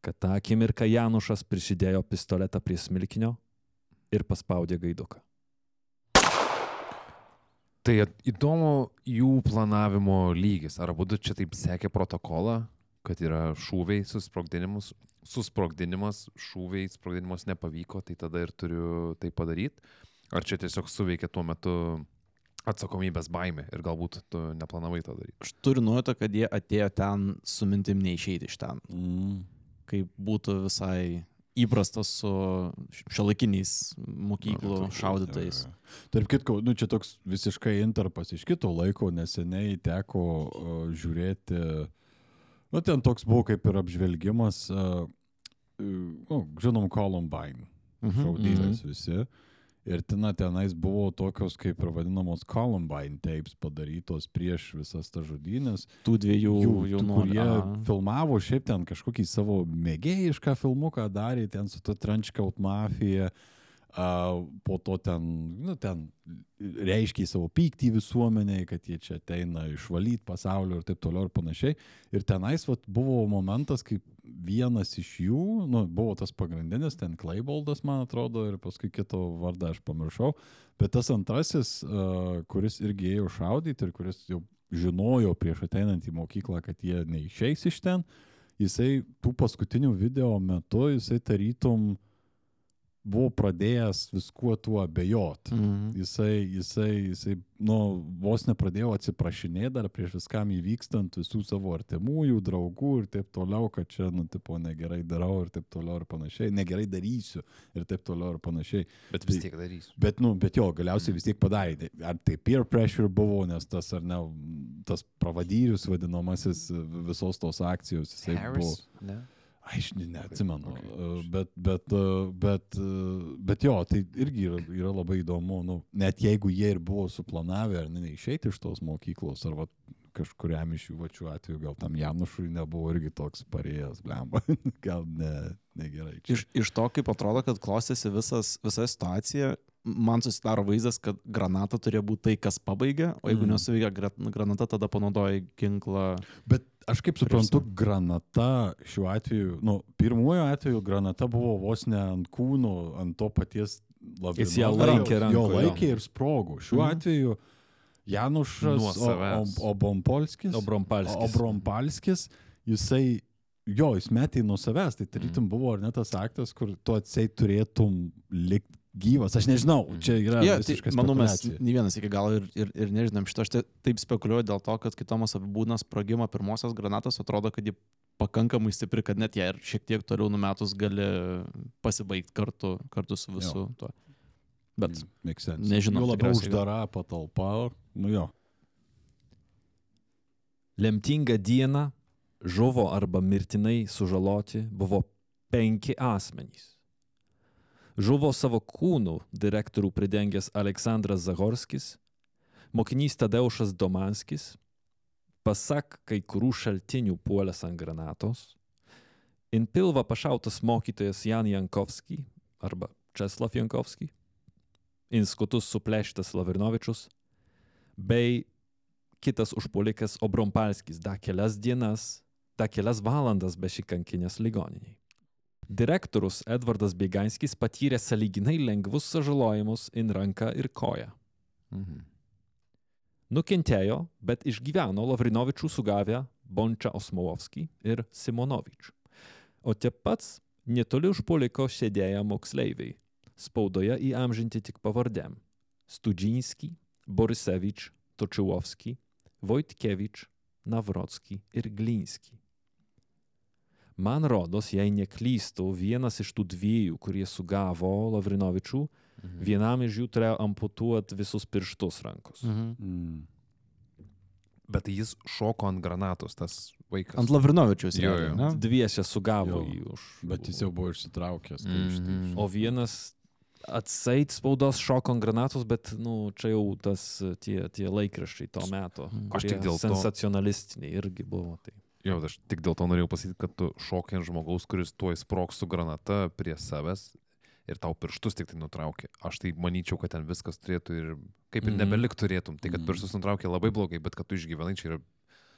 kad tą akimirką Janušas prisidėjo pistoletą prie smilkinio ir paspaudė gaiduką. Tai įdomu jų planavimo lygis. Ar būdu čia taip sekė protokolą, kad yra šūviai, susprogdinimas, susprogdinimas šūviai, sprogdinimas nepavyko, tai tada ir turiu tai padaryti. Ar čia tiesiog suveikė tuo metu atsakomybės baime ir galbūt tu neplanavai to daryti. Aš turiu nuojauto, kad jie atėjo ten su mintim neišeiti iš ten, Mm. kaip būtų visai įprasta su šiuolaikiniais mokyklų Jo, jo, šaudytais. jo, jo. Tarp kitko, nu, čia toks visiškai interpas iš kito laiko, neseniai teko uh, žiūrėti, nu, ten toks buvo kaip ir apžvelgimas, uh, uh, nu, žinom, Columbine Mhm, šaudynės visi. Ir ten, tenais buvo tokios kaip ir vadinamos Columbine tapes padarytos prieš visas tas žudynės. Tų dviejų jų, jaunų. kurie filmavo šiaip ten kažkokį savo mėgėjišką filmuką darė, ten su to Trenchcoat mafija, a, po to ten, nu, ten reiškia savo pyktį visuomeniai, kad jie čia ateina išvalyti pasaulio ir taip toliau ir panašiai. Ir tenais vat, buvo momentas, kaip vienas iš jų, nu, buvo tas pagrindinis, ten Kleiboldas, man atrodo, ir paskui kito vardą aš pamiršau, bet tas antrasis, kuris irgi ėjo šaudyti ir kuris jau žinojo prieš ateinant į mokyklą, kad jie neišeis iš ten, jisai tų paskutinių video metu, jisai tarytum buvo pradėjęs viskuo tuo abejot. Mhm. Jisai, jisai, jisai, nu, vos nepradėjo atsiprašinėti dar prieš viskam įvykstant visų savo artimųjų, draugų ir taip toliau, kad čia, nu, tipo, negerai darau ir taip toliau ir panašiai, negerai darysiu ir taip toliau ir panašiai. Bet vis tiek darysiu. Bet, nu, bet jo, galiausiai vis tiek padarė. Ar tai peer pressure buvo, nes tas, ar ne, tas pravadyrius vadinamasis visos tos akcijos, jisai buvo. Ne? Aš ne, neatsimenu. Okay, bet, bet, bet, bet jo, tai irgi yra, yra labai įdomu. Nu, net jeigu jie ir buvo suplanavę ar ne išeiti iš tos mokyklos, ar va, kažkuriam iš jų vačių atveju, gal tam Janušui nebuvo irgi toks parėjęs, blemba. [laughs] gal ne, negerai. Čia. Iš, iš to, kaip atrodo, kad klostėsi visas, visa situacija, man susidaro vaizdas, kad granata turėjo būti tai, kas pabaigia, o jeigu mm. nesuveikia gra- granata, tada panaudoja ginklą. Bet aš kaip suprantu, Prieš- granata šiuo atveju, nu, pirmuoju atveju granata buvo vos ne ant kūno, ant to paties labiau. Jis ją laikė Jo rankoje. laikė ir sprogo. Šiuo Mhm. atveju Janušas Nuo o- savęs. o- Obompolskis. Obrompalskis. Obrompalskis, jisai, jo, jis metė nuo savęs, tai tarytum buvo ar ne tas aktas, kur tu atsei turėtum likti gyvas. Aš nežinau, čia yra Ja, tai, visiškai manau, mes nei vienas iki galo ir, ir, ir nežinom šito. Aš tai- taip spekuliuoju dėl to, kad kitomas apibūdina sprogimą pirmosios granatos, atrodo, kad ji pakankamai stipri, kad net ją ir šiek tiek toliau numetus gali pasibaigti kartu, kartu su visu tuo. Bet Mm, nežinom Jo labiau tikriausiai, gal. uždara patalpa, nu jo. Lemtingą dieną žuvo arba mirtinai sužaloti buvo penki asmenys. Žuvo savo kūnų direktorių pridengęs Aleksandras Zagorskis, mokinys Tadeušas Domanskis, pasak kai kurių šaltinių puolęs ant granatos, in pilvą pašautas mokytojas Jan Jankovski arba Česlav Jankovski, in skutus supleštas Lavrinovičius, bei kitas užpuolikas Obrompalskis da kelias dienas, da kelias valandas bešikankinės ligoniniai. Direktorius Edvardas Bėganskis patyrė saliginai lengvus sužalojimus in ranką ir koją. Mhm. Nukentėjo, bet išgyveno Lavrinovičių sugavę Bončą Osmolovskį ir Simonovič. O tie pats netoli užpuoliko sėdėję moksleiviai. Spaudoje įamžinti tik pavardėm. Studžinski, Borisevič, Točiuovski, Vojtkevič, Navrotski ir Glinski. Man rodos, jei neklystu, vienas iš tų dviejų, kurie sugavo Lavrinovičių, Mhm. vienam iš jų turėjo amputuoti visus pirštus rankos. Mhm. Mm. Bet jis šoko ant granatos, tas vaikas. Ant Lavrinovičiaus. Jo, jo. ne? Dviese sugavo Jo, jį už. Bet jis jau buvo išsitraukęs. Mhm. Mm. O vienas atseit spaudos šoko ant granatos, bet, nu, čia jau tas tie, tie laikraščiai to meto. Mhm. Aš tik dėl to- Sensacionalistiniai irgi buvo. Tai. Jo, aš tik dėl to norėjau pasakyti, kad tu šokiai ant žmogaus, kuris tuoj sproks su granata prie savęs ir tau pirštus tik tai nutraukė. Aš tai manyčiau, kad ten viskas turėtų ir kaip ir Mhm. nebelik turėtum. Tai, kad Mhm. pirštus nutraukė labai blogai, bet kad tu išgyvenai, čia yra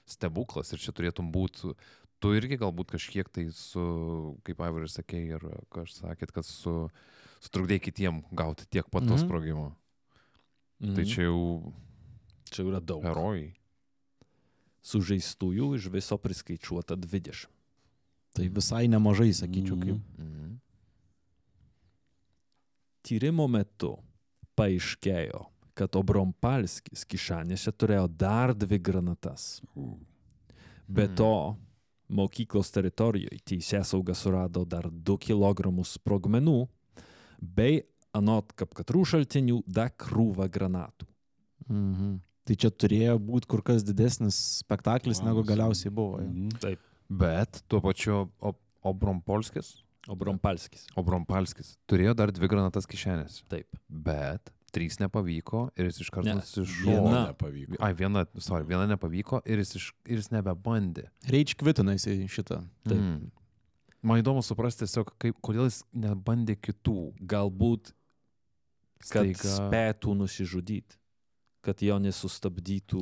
stebuklas ir čia turėtum būti. Tu irgi galbūt kažkiek tai su, kaip Aivaris sakė, ir kažkas sakėt, kad su, sutrukdėjai kitiem gauti tiek pat to Mhm. sprogimo. Mhm. Tai čia jau čia yra daug. herojai. Sužeistųjų iš viso priskaičiuota 20. Tai visai nemažai, sakyčiau, kaip. Mhm. Tyrimo metu paaiškėjo, kad Obrompalskis kišanėse turėjo dar dvi granatas. Be Mhm. to, mokyklos teritorijoje teisėsauga surado dar 2 kg sprogmenų, bei anot kapkatrų šaltinių dar krūvą granatų. Mhm. Tai čia turėjo būti kur kas didesnis spektaklis, negu Planas. galiausiai buvo. Mhm. Taip. Bet tuo pačiu Ob- Obrompolskis, Obrompalskis. Obrompalskis turėjo dar dvi granatas kišenės. Taip. Bet trys nepavyko ir jis iš karto Ne, nusišovė. viena. nepavyko. Ai, viena, sorry, viena nepavyko ir jis, iš, ir jis nebebandė. Reič kvitina į šitą. Taip. Mm. Man įdomu suprasti tiesiog, kaip, kodėl jis nebandė kitų. Galbūt, kad Staiga- spėtų nusižudyti, kad jo nesustabdytų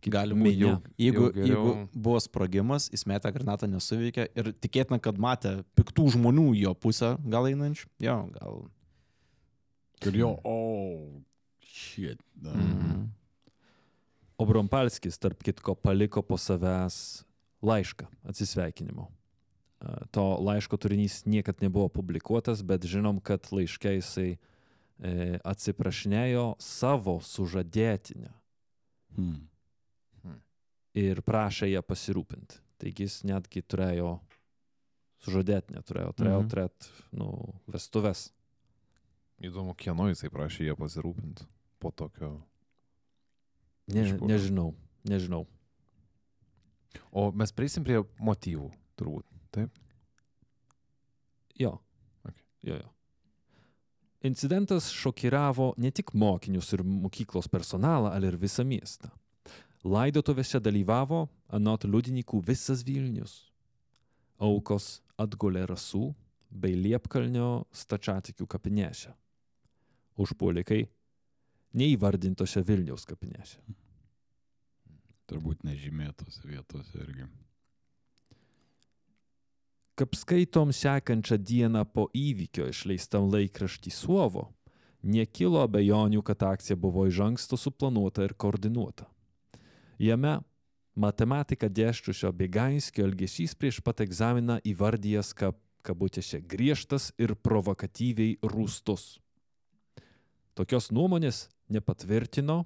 kit- Gali minia. būti. Jeigu, jau jeigu geriau- buvo sprogimas, jis metė granatą nesuveikė ir tikėtina, kad matė piktų žmonių jo pusę, gal einančių. Jo, gal. Ir jo, o, shit. da. Mhm. Obrompalskis, tarp kitko, paliko po savęs laišką atsisveikinimo. E, To laiško turinys niekad nebuvo publikuotas, bet žinom, kad laiške jisai e, atsiprašinėjo savo sužadėtinę Hmm. ir prašė ją pasirūpinti. Taigi jis netgi turėjo sužadėtinę, turėjo, turėjo Mhm. turėti, nu, vestuves. Įdomu, kieno jisai prašė ją pasirūpinti po tokio. Ne, Išpuolio. nežinau, nežinau. O mes prieisim prie motyvų, turbūt. Jo. Okay. jo, jo. Incidentas šokiravo ne tik mokinius ir mokyklos personalą, ale ir visą miestą. Laidotuvėse dalyvavo, anot liudininkų, visas Vilnius. Aukos atgulė rasų bei Liepkalnio stačiatikių kapinėse. Užpuolikai neįvardintose Vilniaus kapinėse. Turbūt nežymėtose vietose irgi. Kaip skaitom sekančią dieną po įvykio išleistam laikraštį Suovo, nekilo abejonių, kad akcija buvo iš anksto suplanuota ir koordinuota. Jame matematiką dėščiusio Bėgainskio elgesys prieš pat egzaminą įvardyjas kaip kabutėse griežtas ir provokatyviai rūstus. Tokios nuomonės nepatvirtino,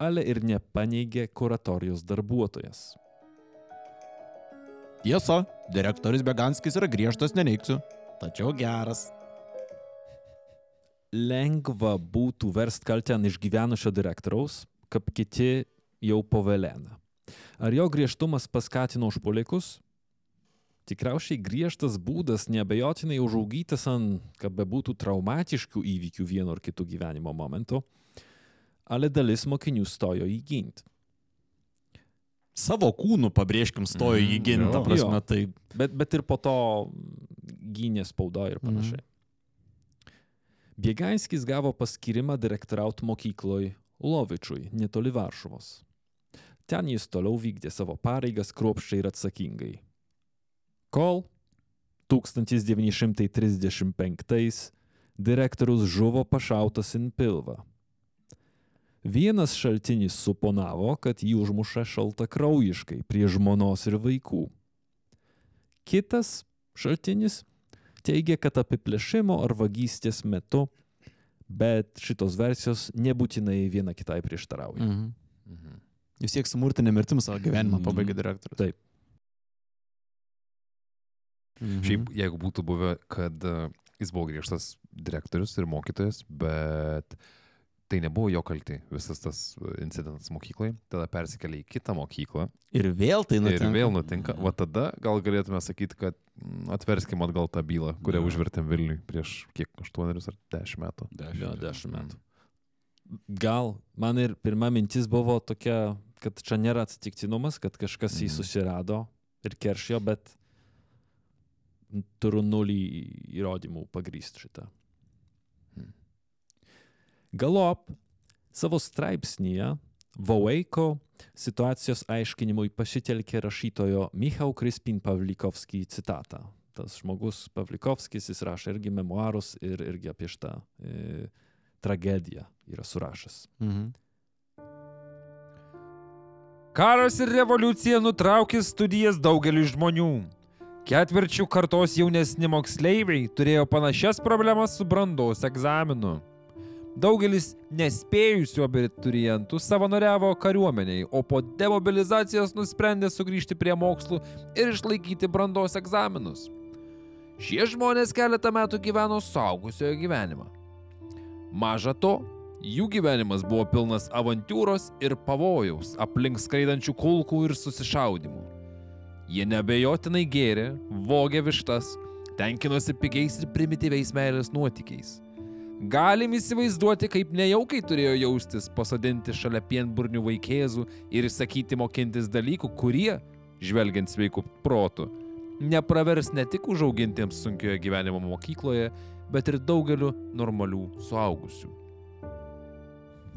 ale ir nepaneigė kuratorijos darbuotojas. Tiesa, direktorius Beganskis yra griežtas, neneiksiu. Tačiau geras. lengva būtų verst kaltę ant išgyvenusio direktoriaus, kaip kiti jau po Veleną. Ar jo griežtumas paskatino užpuolikus? Tikriausiai griežtas būdas neabejotinai užaugytas ant, kad bebūtų traumatiškų įvykių vienu ar kitu gyvenimo momentu, ale dalis mokinių stojo į ginti. Savo kūnų, pabrėžkim, stojo į Mhm, gintą, jo. prasme, Jo. tai Bet, bet ir po to gynė spaudo ir panašiai. Biegainskis gavo paskirimą direktoriauti mokykloj Lovičiui, netoli Varšuvos. Ten jis toliau vykdė savo pareigas kruopščiai ir atsakingai. Kol 1935 direktorius žuvo pašautas in pilvą. Vienas šaltinis suponavo, kad jį užmuša šaltakraujiškai prie žmonos ir vaikų. Kitas šaltinis teigia, kad apiplėšimo ar vagystės metu, bet šitos versijos nebūtinai viena kitai prieštarauja. Mhm. Mhm. Vis tiek smurtinė mirtim savo gyvenimą Mhm. pabaigė direktorius. Taip. Mhm. Šiaip, jeigu būtų buvę, kad e, jis buvo griežtas direktorius ir mokytojas, bet tai nebuvo jo kalti visas tas e, incidentas mokyklai, tada persikėlė į kitą mokyklą Ir vėl tai ir nutinka. vėl nutinka. Va tada gal galėtume sakyti, kad mm, atverskim atgal tą bylą, kurią Jo. užvertėm Vilniui prieš kiek, 8 ar 10 metų. Jo, dešimt metų. Gal man ir pirma mintis buvo tokia, kad čia nėra atsitiktinumas, kad kažkas jį Mhm. susirado ir keršijo, bet turiu nulį įrodymų pagrysti šitą. Galop savo straipsnėje Voeiko situacijos aiškinimui pasitelkė rašytojo Michał Krispin Pavlikovskį citatą. Tas žmogus Pavlikovskis, jis rašė irgi memoarus ir irgi apie šitą e, tragediją yra surašęs. Mhm. Karas ir revoliucija nutraukė studijas daugeliu žmonių. Ketvirčių kartos jaunesni moksleiviai turėjo panašias problemas su brandos egzaminu. Daugelis nespėjusių abiturientų savanoriavo kariuomeniai, o po demobilizacijos nusprendė sugrįžti prie mokslų ir išlaikyti brandos egzaminus. Šie žmonės keletą metų gyveno suaugusiojo gyvenimą. Maža to, jų gyvenimas buvo pilnas avantūros ir pavojaus aplink skraidančių kulkų ir susišaudimų. Jie nebejotinai gėrė, vogė vištas, tenkinosi pigiais ir primityviais meilės nuotykiais. Galim įsivaizduoti, kaip nejaukiai turėjo jaustis pasodinti šalia pienburnių vaikėzų ir įsakyti mokintis dalykų, kurie, žvelgiant sveikų protų, nepravers ne tik užaugintiems sunkioje gyvenimo mokykloje, bet ir daugeliu normalių suaugusių.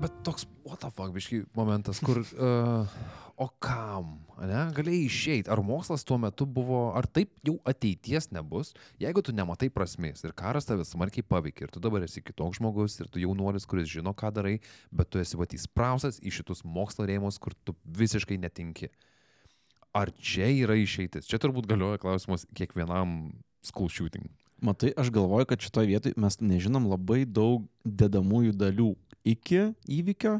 Bet toks, what the fuck, biškai momentas, kur, [laughs] uh, o kam, ne, galėjai išeiti, ar mokslas tuo metu buvo, ar taip jau ateities nebus, jeigu tu nematai prasmės ir karas tave smarkiai paveikia ir tu dabar esi kitoks žmogus ir tu jaunuolis, kuris žino, ką darai, bet tu esi vat įspraustas į šitus mokslo rėmus, kur tu visiškai netinki. Ar čia yra išeitis? Čia turbūt galioja klausimas kiekvienam school shooting. Matai, aš galvoju, kad šitoje vietoje mes nežinom labai daug dedamųjų dalių iki įvykio.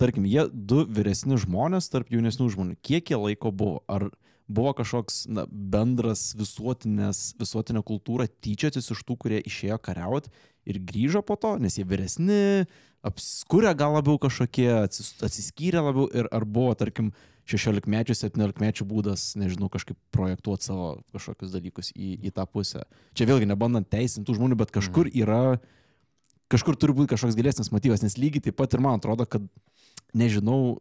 Tarkim, jie du vyresni žmonės tarp jaunesnių žmonių. Kiek jie laiko buvo? Ar buvo kažkoks na, bendras visuotinės, visuotinė kultūra tyčiotis iš tų, kurie išėjo kariauti ir grįžo po to, nes jie vyresni, apskurę gal labiau kažkokie, atsis- atsiskyrę labiau ir ar buvo, tarkim, 16-mečių, 17-mečių būdas, nežinau, kažkaip projektuoti savo kažkokius dalykus į, į tą pusę. Čia vėlgi nebandant teisinti tų žmonių, bet kažkur yra, kažkur turi būti kažkoks gilesnis motyvas, nes lygiai taip pat ir man atrodo, kad, nežinau,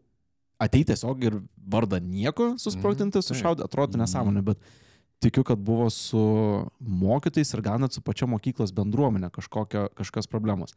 ateit tiesiog ir vardą nieko susprogdinti, Mhm, taip. sušaudyti, atrodo Mhm. nesąmonė, bet tikiu, kad buvo su mokytais ir gal net su pačia mokyklos bendruomenė kažkokio, kažkas problemos.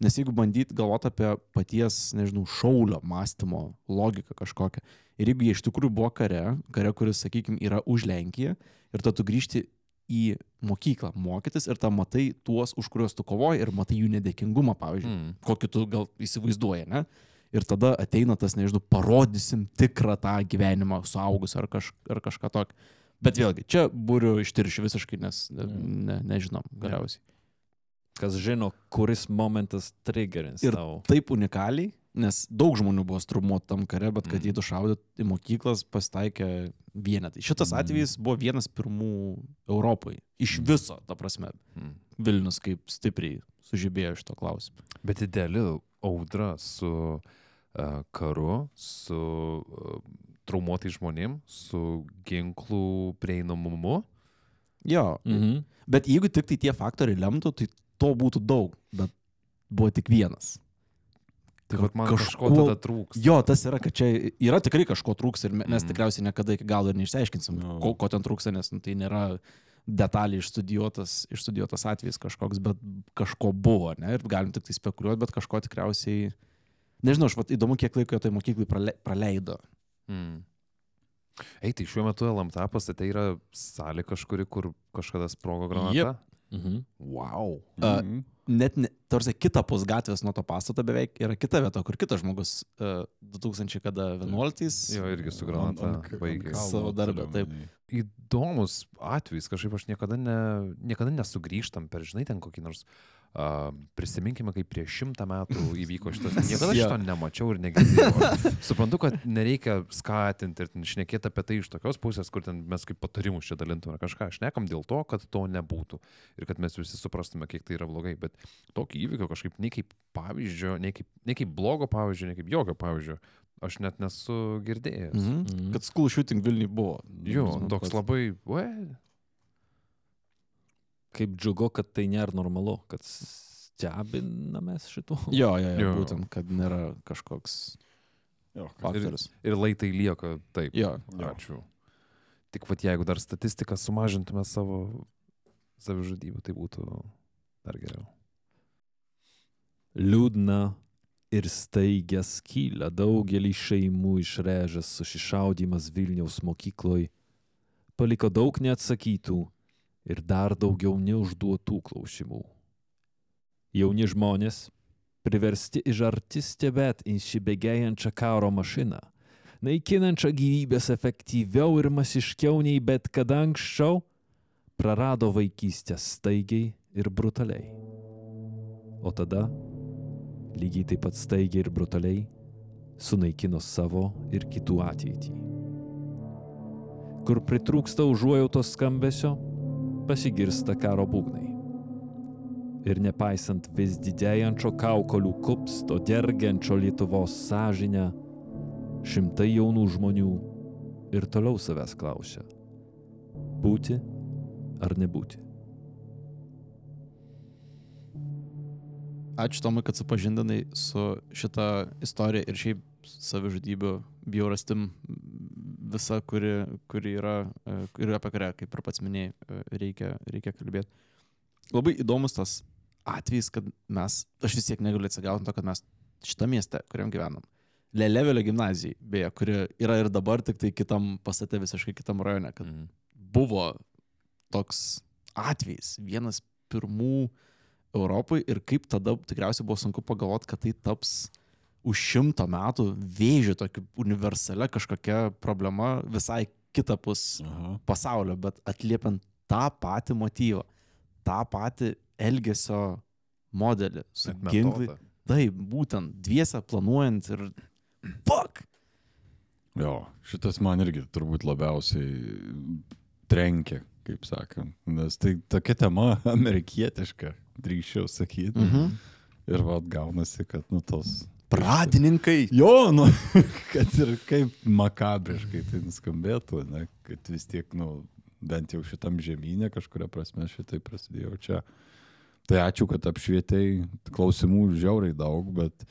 Nes jeigu bandyt galvoti apie paties, nežinau, šaulio mąstymo logiką kažkokią, ir jeigu jie iš tikrųjų buvo kare, kare, kuris, sakykime, yra už Lenkiją, ir tada tu grįžti į mokyklą mokytis ir tam matai tuos, už kuriuos tu kovoji ir matai jų nedėkingumą, pavyzdžiui, Mm. kokį tu gal įsivaizduoji, ne? Ir tada ateina tas, nežinau, parodysim tikrą tą gyvenimą suaugus ar, kaž, ar kažką tokio. Bet vėlgi, čia būriu ištiršiu visiškai, nes ne, ne, nežinom galiausiai. Kas žino, kuris momentas triggerins Ir tau. taip unikaliai, nes daug žmonių buvo strumuoti tam kare, bet kad Mm. jį tu šaudyt į mokyklas pasitaikė vienetai. Šitas Mm. atvejis buvo vienas pirmų Europoje. Iš viso, ta prasme, Mm. Vilnius kaip stipriai sužibėjo šito klausimu. Bet ideali audra su uh, karu, su uh, traumuotais žmonėm, su ginklų prieinamumu. Jo, Mhm. bet jeigu tik tai tie faktoriai lemtų, tai to būtų daug, bet buvo tik vienas. Tai Ka- vat man kažko kažkuo- tada trūksta. Jo, tas yra, kad čia yra tikrai kažko trūks ir me- mes Mhm. tikriausiai niekada iki galo ir neišsiaiškinsim, Jo. ko, ko ten trūksta, nes nu, tai nėra detaliai išstudijuotas, išstudijuotas atvejis kažkoks, bet kažko buvo, ne? Ir galim tik tai spekuliuoti, bet kažko tikriausiai... Nežinau, aš vat, įdomu, kiek laiko toj mokyklai prale, praleido. Mm. Ei, tai šiuo metu LMT pastate yra salė kažkuri, kur kažkada sprogo granata. Jep. Mhm. Wow. A, Mhm. net, ne, tarsi kitapus gatvės nuo to pastato beveik yra kita vieta, kur kitas žmogus uh, 2011 Jo, irgi su granata baigė. Savo turiu taip. Įdomus atvejis, kažkaip aš niekada, ne, niekada nesugrįžtam per, žinai, ten kokį nors, uh, prisiminkime, kaip prieš šimtą metų [laughs] įvyko šitas. Niekada šito nemačiau ir negirdėjau. Suprantu, kad nereikia skatinti ir ten šnekėti apie tai iš tokios pusės, kur ten mes kaip patarimus čia dalintume kažką. Šnekam dėl to, kad to nebūtų ir kad mes visi suprastume, kiek tai yra blogai. Bet tokį įvykio kažkaip nei kaip pavyzdžio, nei kaip, nei kaip blogo pavyzdžio, nei kaip jokio pavyzdžio. Aš net nesu girdėjęs. Mhm. Mhm. Kad school shooting Vilniui buvo. Jo, toks pats- labai, well, Kaip džiugu, kad tai nėra normalu, kad stebinamės šitų. Jo, jo, jo, Jo. būtent, kad nėra kažkoks Jo, faktorius. ir laitai lieka taip. Jo, Jo. Ačiū. Tik vad jeigu dar statistiką sumažintume savo savižudybių, tai būtų dar geriau. Liūdna ir staigia skylę daugelį šeimų išrežęs susišaudimas Vilniaus mokykloj paliko daug neatsakytų ir dar daugiau neužduotų klausimų. Jauni žmonės, priversti iš arti stebėti įsibėgėjančią karo mašiną, naikinančią gyvybės efektyviau ir masiškiau nei bet kada anksčiau, prarado vaikystę staigiai ir brutaliai. O tada lygiai taip pat staigiai ir brutaliai sunaikino savo ir kitų ateitį. Kur pritrūksta užuojautos skambesio, pasigirsta karo būgnai. Ir nepaisant vis didėjančio kaukolių kupsto dergiančio Lietuvos sąžinę, šimtai jaunų žmonių ir toliau savęs klausia - būti ar nebūti. Ačiū Tomai, kad supažindinai su šitą istoriją ir šiaip savižudybių bjaurastim visa, kuri, kuri yra, e, ir apie kurią, kaip ir pats minėjai, e, reikia, reikia kalbėti. Labai įdomus tas atvejis, kad mes, aš vis tiek negaliu atsigauti to, kad mes šitą miestą, kuriam gyvenam, Lelevelio gimnazijai, beje, kuri yra ir dabar tik tai kitam pastate, visiškai kitam rajone, kad Mhm. buvo toks atvejis, vienas pirmų Europai ir kaip tada tikriausiai buvo sunku pagalvoti, kad tai taps už šimto metų vėžių tokia universalia kažkokia problema visai kitapus Aha. pasaulio, bet atliepiant tą patį motyvą, tą patį elgesio modelį su ginklai. Taip, būtent dviese planuojant ir... Fuck! Jo, šitas man irgi turbūt labiausiai trenkia, kaip sakant. Nes tai tokia tema [laughs] amerikietiška, drįščiau sakyti. Mhm. Ir vad gaunasi, kad nu tos... Pradininkai. Jo, nu, [laughs] kad ir kaip makabriškai tai nuskambėtų, ne, kad vis tiek, nu, bent jau šitam žemynė kažkuria prasme šitai prasidėjo čia. Tai ačiū, kad apšvietei klausimų žiauriai daug, bet,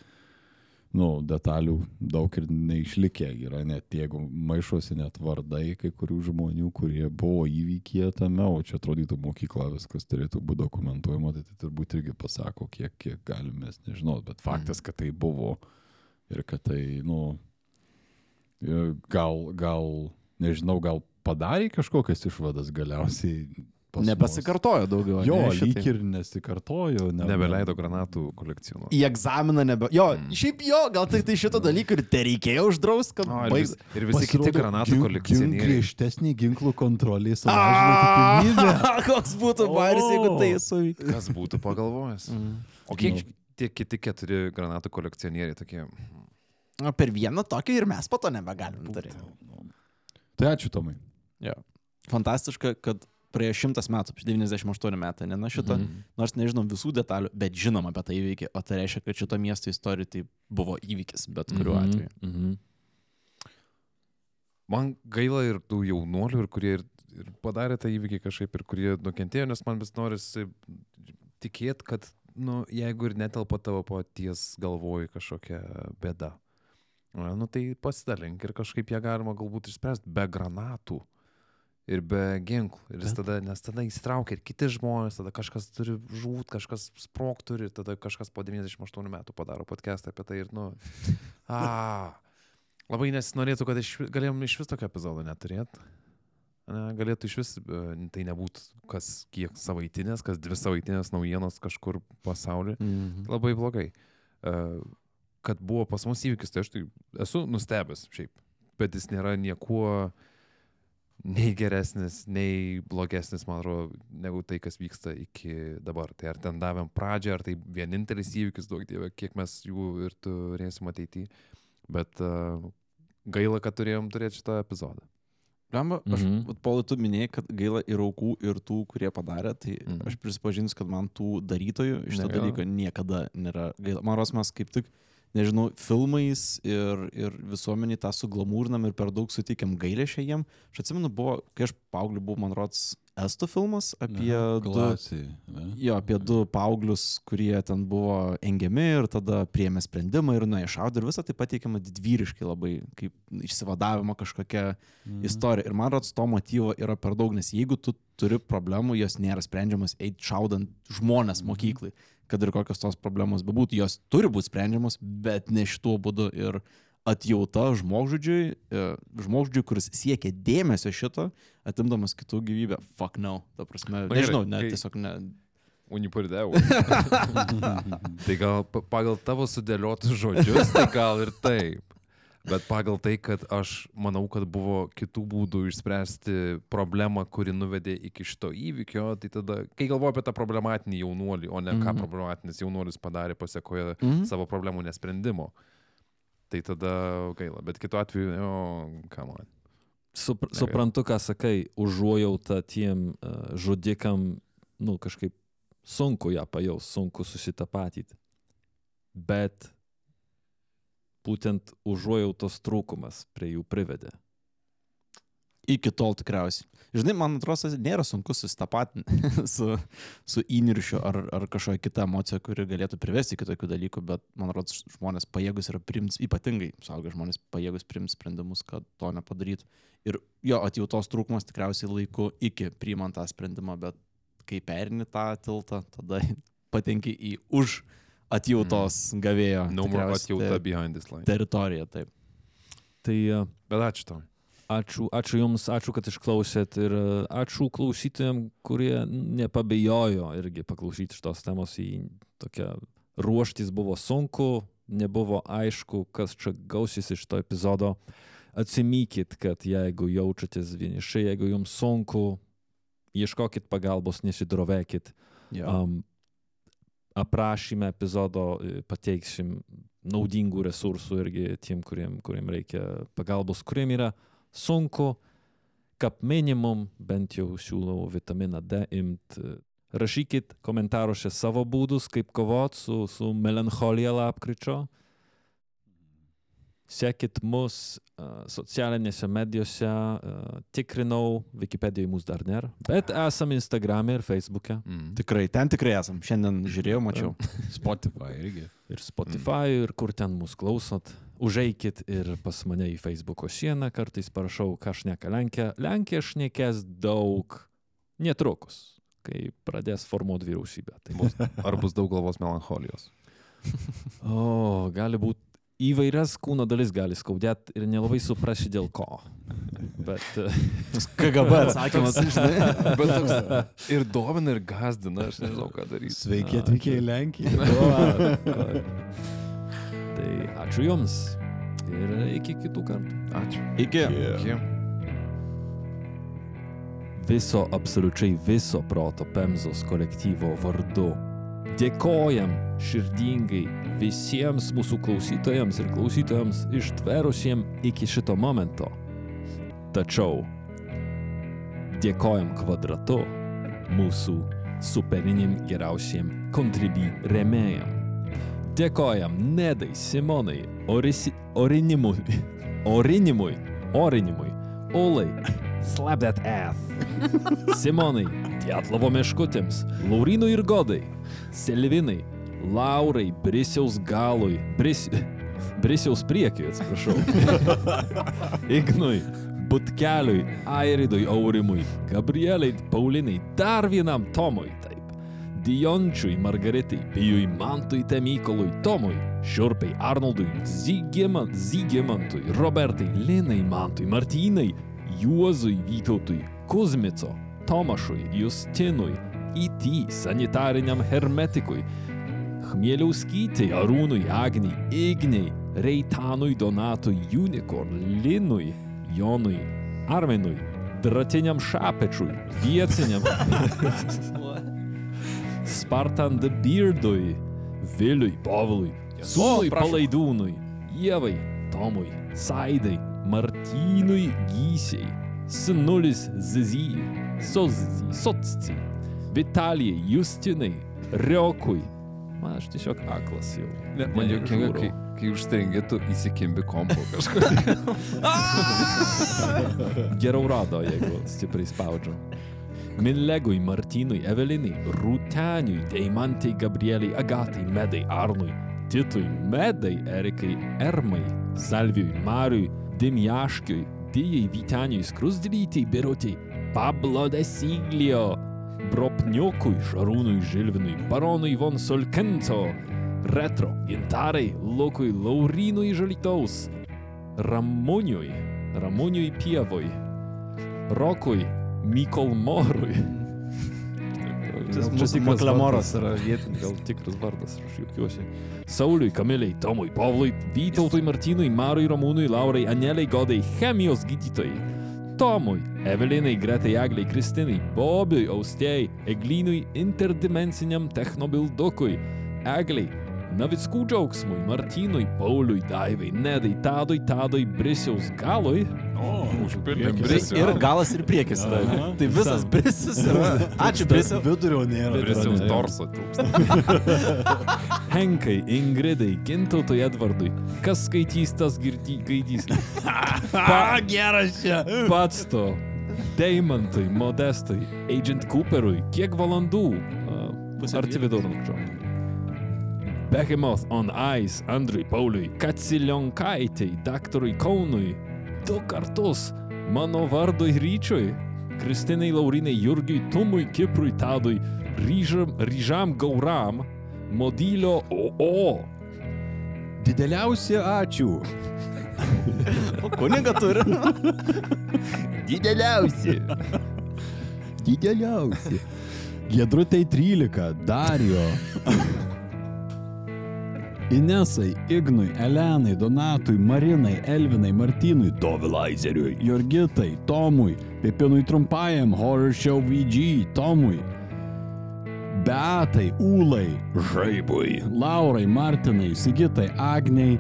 nu, detalių daug ir neišlikę yra, net jeigu maišosi net vardai kai kurių žmonių, kurie buvo įvykyje tame, o čia atrodytų mokykla viskas turėtų būti dokumentuojama, tai, tai turbūt irgi pasako, kiek, kiek galime nežinot, bet faktas, kad tai buvo ir kad tai, nu, gal, gal, nežinau, gal padarė kažkokias išvadas galiausiai. Nebesikartojo daugiau. Jo, ane, lyg ir nesikartojo. Ne, Nebeleido granatų kolekcionuoti. į egzaminą nebe. Jo, mm. šiaip jo, gal tik tai šito dalyko ir te reikėjo uždrausti, kad O, ir, vis, ir visi kiti granatų kolekcionieriai. Griežtesnį ginklų kontrolį sumažino. [laughs] Koks būtų baris, jeigu tai suvyktų. Kas būtų pagalvojęs? Mm. O kiek tie kiti keturi granatų kolekcionieriai tokie? O per vieną tokį ir mes po to nebegalim daryti. Tai ačiū, Tomai. Jo. Fantastiška, kad praėjo šimtas metų, 98 metai, ne nuo šito, mm. nors nežinom visų detalių, bet žinom apie tą įvykį, o tai reiškia, kad šito miesto istorija tai buvo įvykis, bet kuriuo Mhm, atveju. mhm. Man gaila ir tų jaunuolių, ir kurie ir, ir padarė tą įvykį kažkaip, ir kurie nukentėjo, nes man vis norisi tikėti, kad, nu, jeigu ir netelpa tavo paties galvoj kažkokia bėda, nu, tai pasidalink ir kažkaip ją galima galbūt išspręsti be granatų. Ir be ginklų. Ir jis tada, nes tada įsitraukia ir kiti žmonės, tada kažkas turi žūt, kažkas sprok turi, ir tada kažkas po 98 metų padaro podcastą apie tai ir, nu, [laughs] a, labai nesinorėtų, kad iš, galėjom iš vis tokio epizodo neturėti. ne, galėtų iš vis, e, tai nebūtų kas kiek savaitinės, kas dvi savaitinės naujienos kažkur pasaulyje. Mhm. Labai blogai. E, Kad buvo pas mus įvykis, tai aš tai esu nustebęs šiaip, bet jis nėra niekuo nei geresnis, nei blogesnis, man atrodo, negu tai, kas vyksta iki dabar. Tai ar ten davėm pradžią, ar tai vienintelis įvykis, daug dievė, kiek mes jų ir turėsim ateityje. Bet uh, gaila, kad turėjom turėti šitą epizodą. Lemba, aš, mm Paulai, tu minėjai, kad gaila ir aukų, ir tų, kurie padarė, tai mm. aš prisipažinsiu, kad man tų darytojų iš to dalyko niekada nėra gaila. Man rodos, mes kaip tik, nežinau, filmais ir, ir visuomeniai tą suglamūrinam ir per daug suteikiam gailę šiandien. Aš atsimenu, buvo, kai aš paaugliu buvau, man rodos, estų filmas apie du Klasį. ne? Jo, apie du paauglius, kurie ten buvo engiami ir tada priėmė sprendimą ir nuėjo šaudė ir visą tai pateikiama didvyriškai labai, kaip išsivadavimo kažkokia Mhm. istorija. Ir man rodos, to motyvo yra per daug, nes jeigu tu turi problemų, jos nėra sprendžiamas eit šaudant žmonės mokyklai, kad ir kokios tos problemos bebūtų, jos turi būti sprendžiamos, bet ne šituo būdu. Ir atjauta žmogžudžiui, e, žmogžudžiui, kuris siekia dėmesio šito, atimdamas kitų gyvybę. Fuck no. Ta prasme, Na nežinau, ne, kai- tiesiog ne. Unipardėjau. [laughs] tai gal pa- pagal tavo sudėliotus žodžius, tai gal ir taip. Bet pagal tai, kad aš manau, kad buvo kitų būdų išspręsti problemą, kuri nuvedė iki šito įvykio, tai tada, kai galvoju apie tą problematinį jaunuolį, o ne ką Mhm. problematinis jaunuolis padarė pasiekoje Mhm. savo problemų nesprendimo, tai tada gaila. Bet kitu atveju, o, ką man. Supr Negaila. suprantu, ką sakai, užuojauta tiem uh, žudikam, nu, kažkaip sunku ją pajaus, sunku susitapatyti. Bet būtent užuojautos trūkumas prie jų privedė. Iki tol tikriausiai. Žinai, man atrodo, nėra sunku susitapatinti [laughs] su, su įniršiu ar, ar kažkokia kita emocija, kuri galėtų privesti iki tokių dalykų, bet man atrodo, žmonės pajėgus yra priimti, ypatingai suaugę žmonės pajėgus priimti sprendimus, kad to nepadarytų. Ir jo atjautos trūkumas tikriausiai laiku iki priimant tą sprendimą, bet kai perini tą tiltą, tada [laughs] patenki į už atjautos gavėjo. No more atjauta behind this line. teritoriją, taip. Tai uh, Bet ačiū tau. ačiū, ačiū Jums, ačiū, kad išklausėt ir uh, ačiū klausytojams, kurie nepabejojo irgi paklausyti šitos temos į tokią ruoštis buvo sunku, nebuvo aišku, kas čia gausis iš to epizodo. Atsimykit, kad jeigu jaučiatės vienišai, jeigu jums sunku, ieškokit pagalbos, nesidrovėkit. Jo. Um, aprašyme epizodo e, pateiksim naudingų resursų irgi tiem, kuriem, kuriem reikia pagalbos, kuriem yra sunku, kaip minimum, bent jau siūlau vitaminą D imt. e, Rašykit komentaruose savo būdus, kaip kovot su, su melancholija lapkričio. Sekit mus uh, socialinėse medijose, uh, tikrinau, Wikipedijoje mūsų dar nėra, bet esam Instagram'e ir Facebook'e. Mm. Tikrai, ten tikrai esam. Šiandien žiūrėjau, mačiau. [laughs] Spotify irgi. ir Spotify, mm. ir kur ten mus klausot. Užeikit ir pas mane į Facebook'o sieną, kartais parašau, ką šneka Lenkija. Lenkija šnekės daug netrukus, kai pradės formuoti vyriausybę. Tai bus. [laughs] Ar bus daug galvos melancholijos? O, gali būti įvairias kūno dalis gali skaudėti ir nelabai suprasi dėl ko. Bet [laughs] KGB atsakymas, žinai. [laughs] Bet toks ir domina, ir gazdina, aš nežinau, ką daryti. Sveiki atvykę į Lenkiją. [laughs] tai ačiū Jums ir iki kitų kartų. Ačiū. Iki. Iki. viso absoliučiai viso proto Pemzos kolektyvo vardu. Dėkojam širdingai visiems mūsų klausytojams ir klausytojams ištverusiems iki šito momento. Tačiau dėkojam kvadratu mūsų superiniam geriausiem kontribį remėjam. Dėkojam Nedai, Simonai, Orisi, Orinimui, [laughs] Orinimui, Orinimui, Olai, Slap that ass. Simonai, Dietlovo meškutėms, Laurinui ir Godai, Selvinai, Laurai, Brisiaus galui, Bris... Brisiaus priekiui, atsiprašau. [laughs] Ignui, Butkeliui, Airidui Aurimui, Gabrieliai, Paulinai, dar vienam Tomui, taip. Diončiui, Margaritai, Pijui, Mantui, Temykolui, Tomui, Šiurpai, Arnoldui, Zygimant, Zygimantui, Robertai, Linai, Mantui, Martynai, Juozui Vytautui, Kuzmico, Tomašui, Justinui, IT sanitariniam hermetikui, Chmieliauskytei, Arūnui, Agniai, Igniai, Reitanui, Donatui, Unicorn, Linui, Jonui, Arminui, Dratiniam Šapečui, Vietiniam, [laughs] Spartan the Beardui, Viliui, Povilui, Sūnui Palaidūnui, Ievai, Tomui, Saidai, Martynui Gysiai, Sinulis Zizijai, Sozizijai, Sotcijai, Vitalijai, Justinai, Riokui. Man aš tiesiog aklas jau. Ne, man juokinga, kai, kai užstringi, tu įsikimbi kompo kažkur. [laughs] Geriau rado, jeigu stipriai spaudžiu. Minlegui, Martynui, Evelinai, Rūteniui, Deimantai, Gabrieliai, Agatai, Medai, Arnui, Titui, Medai, Erikai, Ermai, Salvijui, Mariui, Dimjaškiui, Dijai, Vyteniui, Skrusdrytei, Birutiai, Pablo Desiglio, Bropniukui, Šarūnui, Žilvinui, Baronui von Solkenco, Retro, Gintarai, Lukui, Laurinui Žalitaus, Ramuniui, Ramuniui Pievui, Rokui, Mykol Morui. [laughs] Tas mūsų Maklamoras yra vietinis, gal tikras vardas, aš juokiuosi. Sauliui, Kamiliai, Tomui, Pavlui, Vytautui, Martynui, Marui, Ramūnui, Laurai, Aneliai, Godai, chemijos gydytojai. Tomui, Evelinai, Gretai, Egliai, Kristinai, Bobiui, Austėjai, Eglynui, interdimensiniam technobildukui, Egliai, Navickų džiaugsmui, Martynui, Pauliui, Daivai, Nedai, Tadui, Tadui, Brisiaus galui, Užpildėm Tai brisių. ir galas, ir priekis. Aha. Tai visas brisis yra. Ačiū, brisiu. Vidurio nėra. Brisiaus torso trūksta. [laughs] Henkai, Ingridai, Gintautui, Edvardui. Kas skaitys, tas girdi, gaidys. [laughs] A, geras čia. Pats to. Deimantui, Modestui, Agent Cooperui. Kiek valandų? Pusę Arti vidurnakčio. Behemoth on Ice, Andriui, Pauliui, Kacilionkaitei, daktarui Kaunui. Du kartus. Mano vardui Ryčiui. Kristinai Laurinai, Jurgiui, Tumui, Kiprui, Tadui, Ryžam, Ryžam Gauram, Modylio OO. Dideliausi ačiū. O kuniga turi. Dideliausi. Dideliausi. Gedrutai 13, Dario. Inesai, Ignui, Elenai, Donatui, Marinai, Elvinai, Martynui, Dovilaizeriui, Jurgitai, Tomui, Pepinui Trumpajam, Horror Show VG, Tomui, Beatai, Ūlai, Žaibui, Laurai, Martinai, Sigitai, Agniai,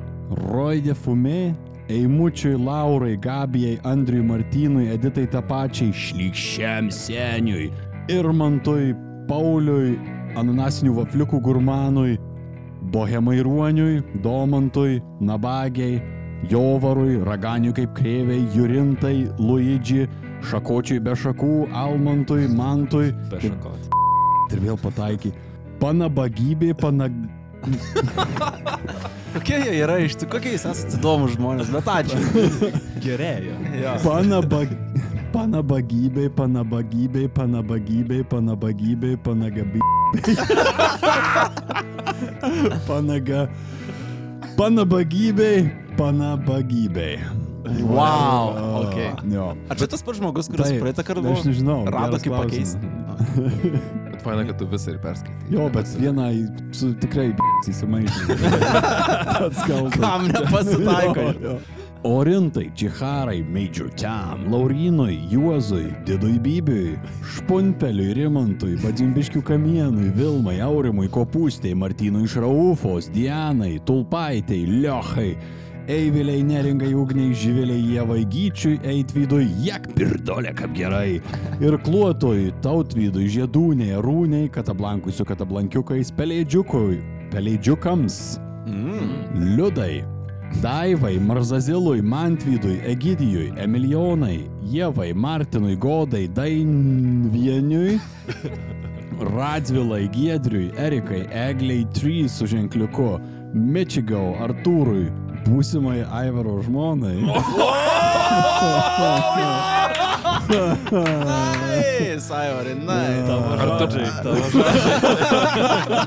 Roidė Fume, Eimučiui, Laurai, Gabijai, Andriui, Martynui, Editai tapačiai, Šlikščiam seniui, Irmantui, Pauliui, Ananasinių vafliukų gurmanui, Bohemai Ruoniui, Domantui, Nabagiai, Jovarui, Raganiui kaip krėviai, Jurintai, Luidži, Šakočiui be šakų, Almantui, Mantui. Be šakot. Ir vėl pataiky. Panabagybė, panag... [laughs] Kokie jie yra iš tikrųjų, kokie jūs esate įdomus žmonės, bet ačiū. [laughs] Gerėja. Jo. Panabag... Panabagybė, panabagybė, panabagybė, panabagybė, panagaby... [laughs] Panaga... Panabagybė, panabagybė. Wow, okay. Jo. Ar čia tas pats žmogus, kuris Taip, praeitą kartą Aš nežinau. rado kaip pakeisti? Bet faina, kad tu visą ir perskaitai. Jo, bet vieną su tikrai įsimaišė. [laughs] Pats kaltas. Kam nepasitaiko? [laughs] Jo, jo. Orintai, Čiharai, Meidžiučiam, Laurinui, Juozui, Didui Bybiui, Špunpeliui, Rimantui, Badzimbiškių kamienui, Vilmai, Aurimui, Kopūstei, Martynui iš Raufos, Dianai, Tulpaitei, Liochai, Eiviliai, Neringai, Ugniai, Živiliai, Ievai, Gyčiui, Eitvydui, Jek pirdolė kaip gerai. Ir Kluotui, Tautvydui, Žiedūniai, Rūniai, Katablankui su Katablankiukais, Pelėdžiukui, Pelėdžiukams. Mm. Liudai, Daivai, Marzazilui, Mantvydui, Egidijui, Emilionai, Ievai, Martinui, Godai, Dainvieniui, [laughs] Radzvilai, Giedriui, Erikai, Egliai 3 su ženkliuku, Mičigau, Artūrui, būsimai Aivaro žmonai. Nice, Aivarai, nice. Tavo žodžiai, tavo [laughs]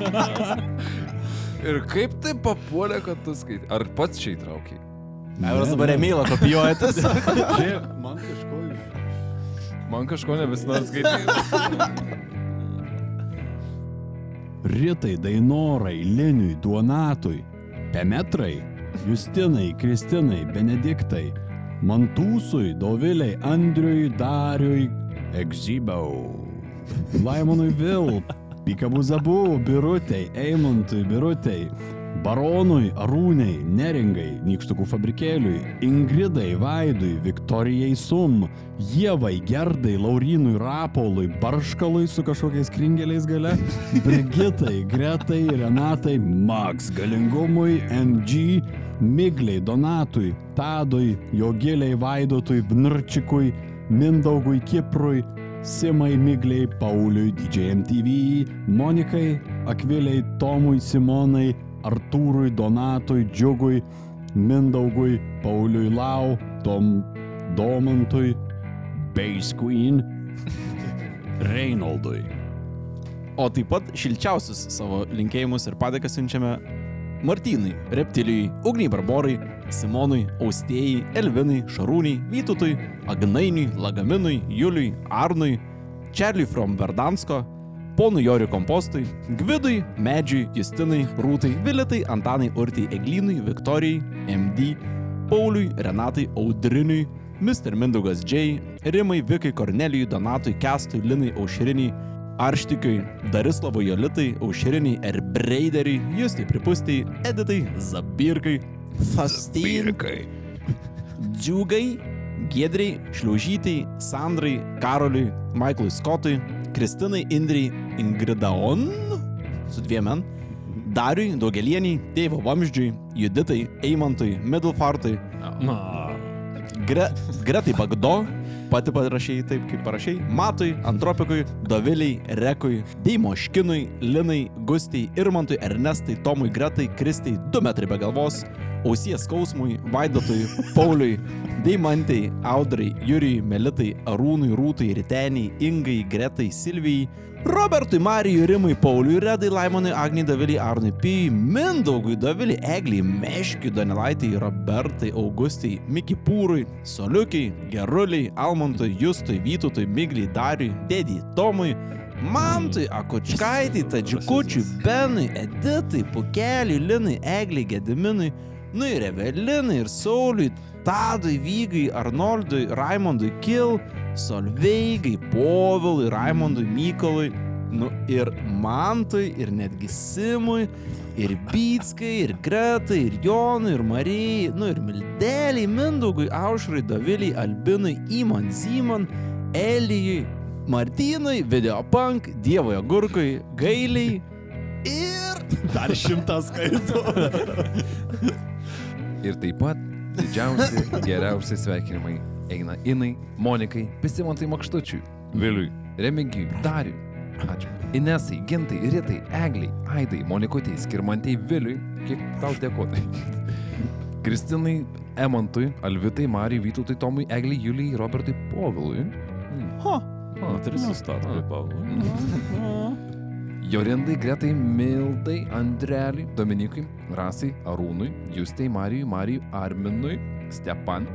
žodžiai. [laughs] Ir kaip tai papuolė, kad tu skaitai? Ar pats čia įtraukiai? Aivaras dabar emailą kopijuojatas. [laughs] Žiūrėk, man kažko iš Man kažko nebesinori skaityti. Ritai, Dainorai, Liniui, Duonatui, Pemetrai, Justinai, Kristinai, Benediktai, Mantūsui, Doviliai, Andriui, Dariui, Egzybau, Laimonui Vil, Pikabuzabu, Birutei, Eimontui, Birutei, Baronui, Arūnei, Neringai, Nykštukų fabrikėliui, Ingridai, Vaidui, Viktorijai Sum, Ievai, Gerdai, Laurinui, Rapolui, Barškalui su kažkokiais kringeliais gale, [laughs] Brigitai, Gretai, Renatai, Max, Galingumui, MG, Migliai, Donatui, Tadui, Jogiliai, Vaidotui, Vnurčikui, Mindaugui, Kiprui, Simai, Migliai, Pauliui, DJMTV, Monikai, Akviliai, Tomui, Simonai, Artūrui, Donatui, Džiugui, Mindaugui, Pauliui Lau, Tom Domantui, Bass Queen, [laughs] Reynoldui. O taip pat šilčiausius savo linkėjimus ir padėkas siunčiame Martynui, Reptilijui, Ugniai Barborai, Simonui, Austėjai, Elvinai, Šarūnai, Vytutui, Agnainiui, Lagaminui, Juliui, Arnui, Čarliui from Verdansko, ponui Joriui Kompostui, Gvidui, Medžiui, Justinai, Rūtai, Vilitai, Antanai, Urtai, Eglynui, Viktorijai, MD, Pauliui, Renatai, Audriniui, Mr. Mindaugas J, Rimai, Vikai, Kornelijui, Donatui, Kestui, Linai, Aušriniai, Arštikiui, Darislavui, Jolitai, Aušriniai, Erbreideriai, Justai Pripustiai, Editai, Zabirkai, Fastinkai, Džiugai, Gedriai, Šliaužytai, Sandrai, Karoliui, Michaelui Scottui, Kristinai, Indrijai, Ingridaon, su dviem N, Dariui, Daugelieniai, Tėvo Vamždžiui, Juditai, Eimantui, Middlefartui, Gre, Gretai Bagdo, pati parašėjai taip, kaip parašėjai, Matui, Antropikui, Doviliai, Rekui, Deimoškinui, Linai, Gustijai, Irmantui, Ernestai, Tomui, Gretai, Kristai, 2 metrai be galvos, Ausies skausmui, Vaidotui, Pauliui, Deimantai, Audrai, Jurijui, Melitai, Arūnui, Rūtai, Riteniai, Ingai, Gretai, Silvijai, Robertui, Marijui, Rimui, Pauliui, Redai, Laimonui, Agniai, Daviliai, Arnui, Pijai, Mindaugui, Daviliai, Egliai, Meškiui, Donelaitai, Robertai, Augustai, Miki Pūrui, Soliukiai, Geruliai, Almontui, Justui, Vytutui, Migliai, Dariui, Dėdį, Tomui, Mantui, Akučkaitai, Tadžikučiui, Benui, Editai, Pukeliui, Linai, Egliai, Gediminui, nu ir Evelinai, ir Sauliui, Tadui, Vygai, Arnoldui, Raimondui, Kil, Solveigai, Povilui, Raimondui, Mykolui, nu ir Mantui, ir netgi Simui, ir Bytskai, ir Gretai, ir Jonui, ir Marijai, nu ir Mildeliai, Mindaugui, Aušrai, Daviliai, Albinui, Iman Zimon, Elijui, Martynui, Videopunk, Dievoje Gurkui, Gailiai [laughs] ir Dar šimtas skaitų. [laughs] Ir taip pat didžiausi, geriausi sveikinimai eina Inai, Monikai, Pisimontai Makštučiui, Viliui, Remigijui, Dariui. Ačiū. Inesai, Gintai, Ritai, Egliai, Aidai, Monikotai, Skirmantai, Viliui. Kiek tau dėkotai. [laughs] Kristinai, Emantui, Alvitai, Marijai, Vytautai, Tomui, Egliai, Julijai, Robertui, Povilui. Ho, Moteris sustato, Pavlui. Jorindai, Gretai, Mildai, Andreliui, Dominikui, Rasai, Arūnui, Justai, Marijui, Marijui, Arminui, Stepan,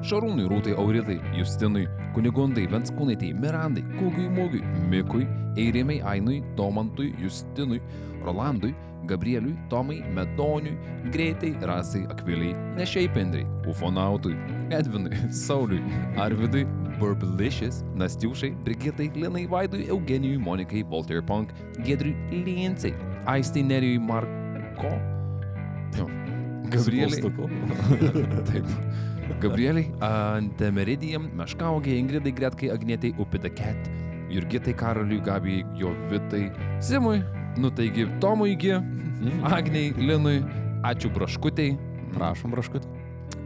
Šarūnui, Rūtai, Auritai, Justinui, Kunigundai, Venskūnaitai, Mirandai, Kūgiui, Mūgiui, Mikui, Eirimai, Ainui, Domantui, Justinui, Rolandui, Gabrieliui, Tomai, Medoniui, Greitai, Rasai, Akviliai, Nešeipendrai, Ufonautui, Edvinui, Sauliui, Arvidui, Burblicious, Nastiušai, Brigitai, Linai, Vaidui, Eugenijui, Monikai, Walter Punk, Gedriui, Liencijai, Aistai, Nerijui, Marko, jo, Gabrieliai, [laughs] Taip. Gabrieliai, Antemeridijam, Meškaugiai, Ingridai, Gretkai, Agnėtai, Upida Cat, Jurgitai, Karoliui, Gabijai, Jovitai, Simui, nu taigi Tomui, G, Agniai, Linui, ačiū Braškutei, prašom, Braškut.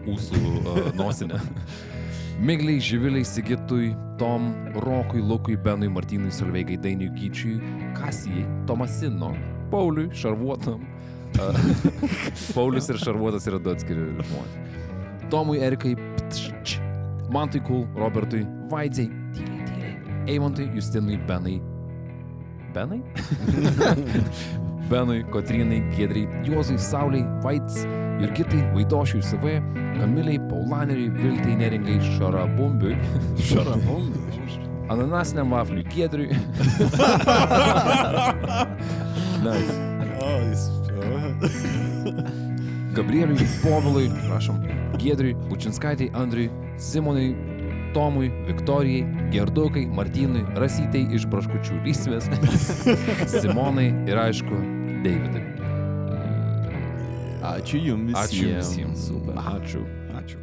Mūsų uh, nosinė. [laughs] Migliai, Živiliai, Sigitui, Tom, Rokui, Lukui, Benui, Martynui, Solveigai, Dainiui, Gyčiui, Kasijai, Tomasino, Pauliui, Šarvuotam. [laughs] Paulius ir Šarvuotas yra du atskiri žmonės. Tomui, Erikai, Ptšč, Mantui Kul, Robertui, Vaidzei, tyliai, tyliai, Eimontui, Justinui, Benai. Benai? [laughs] Benui, Kotrinai, Gedrai, Juozui, Sauliai, Vaits, Jurgitai, Vaidošiui, SV, Kamiliai, Paulaneriui, Viltai, Neringai, Šarabumbiui. [laughs] Šarabumbiui. Ananasiniam vafliui Giedriui. [laughs] nice. O, jis. [laughs] Gabrieliui, Povilui, prašom, Giedriui, Bučinskaitai, Andriui, Simonui, Tomui, Viktorijai, Gerdukai, Martynui, Rasytei iš Braškučių lysvės, Simonai ir aišku, Davidui. Ačiū jums visiems. Ačiū visiems. Super. Ačiū. Ačiū.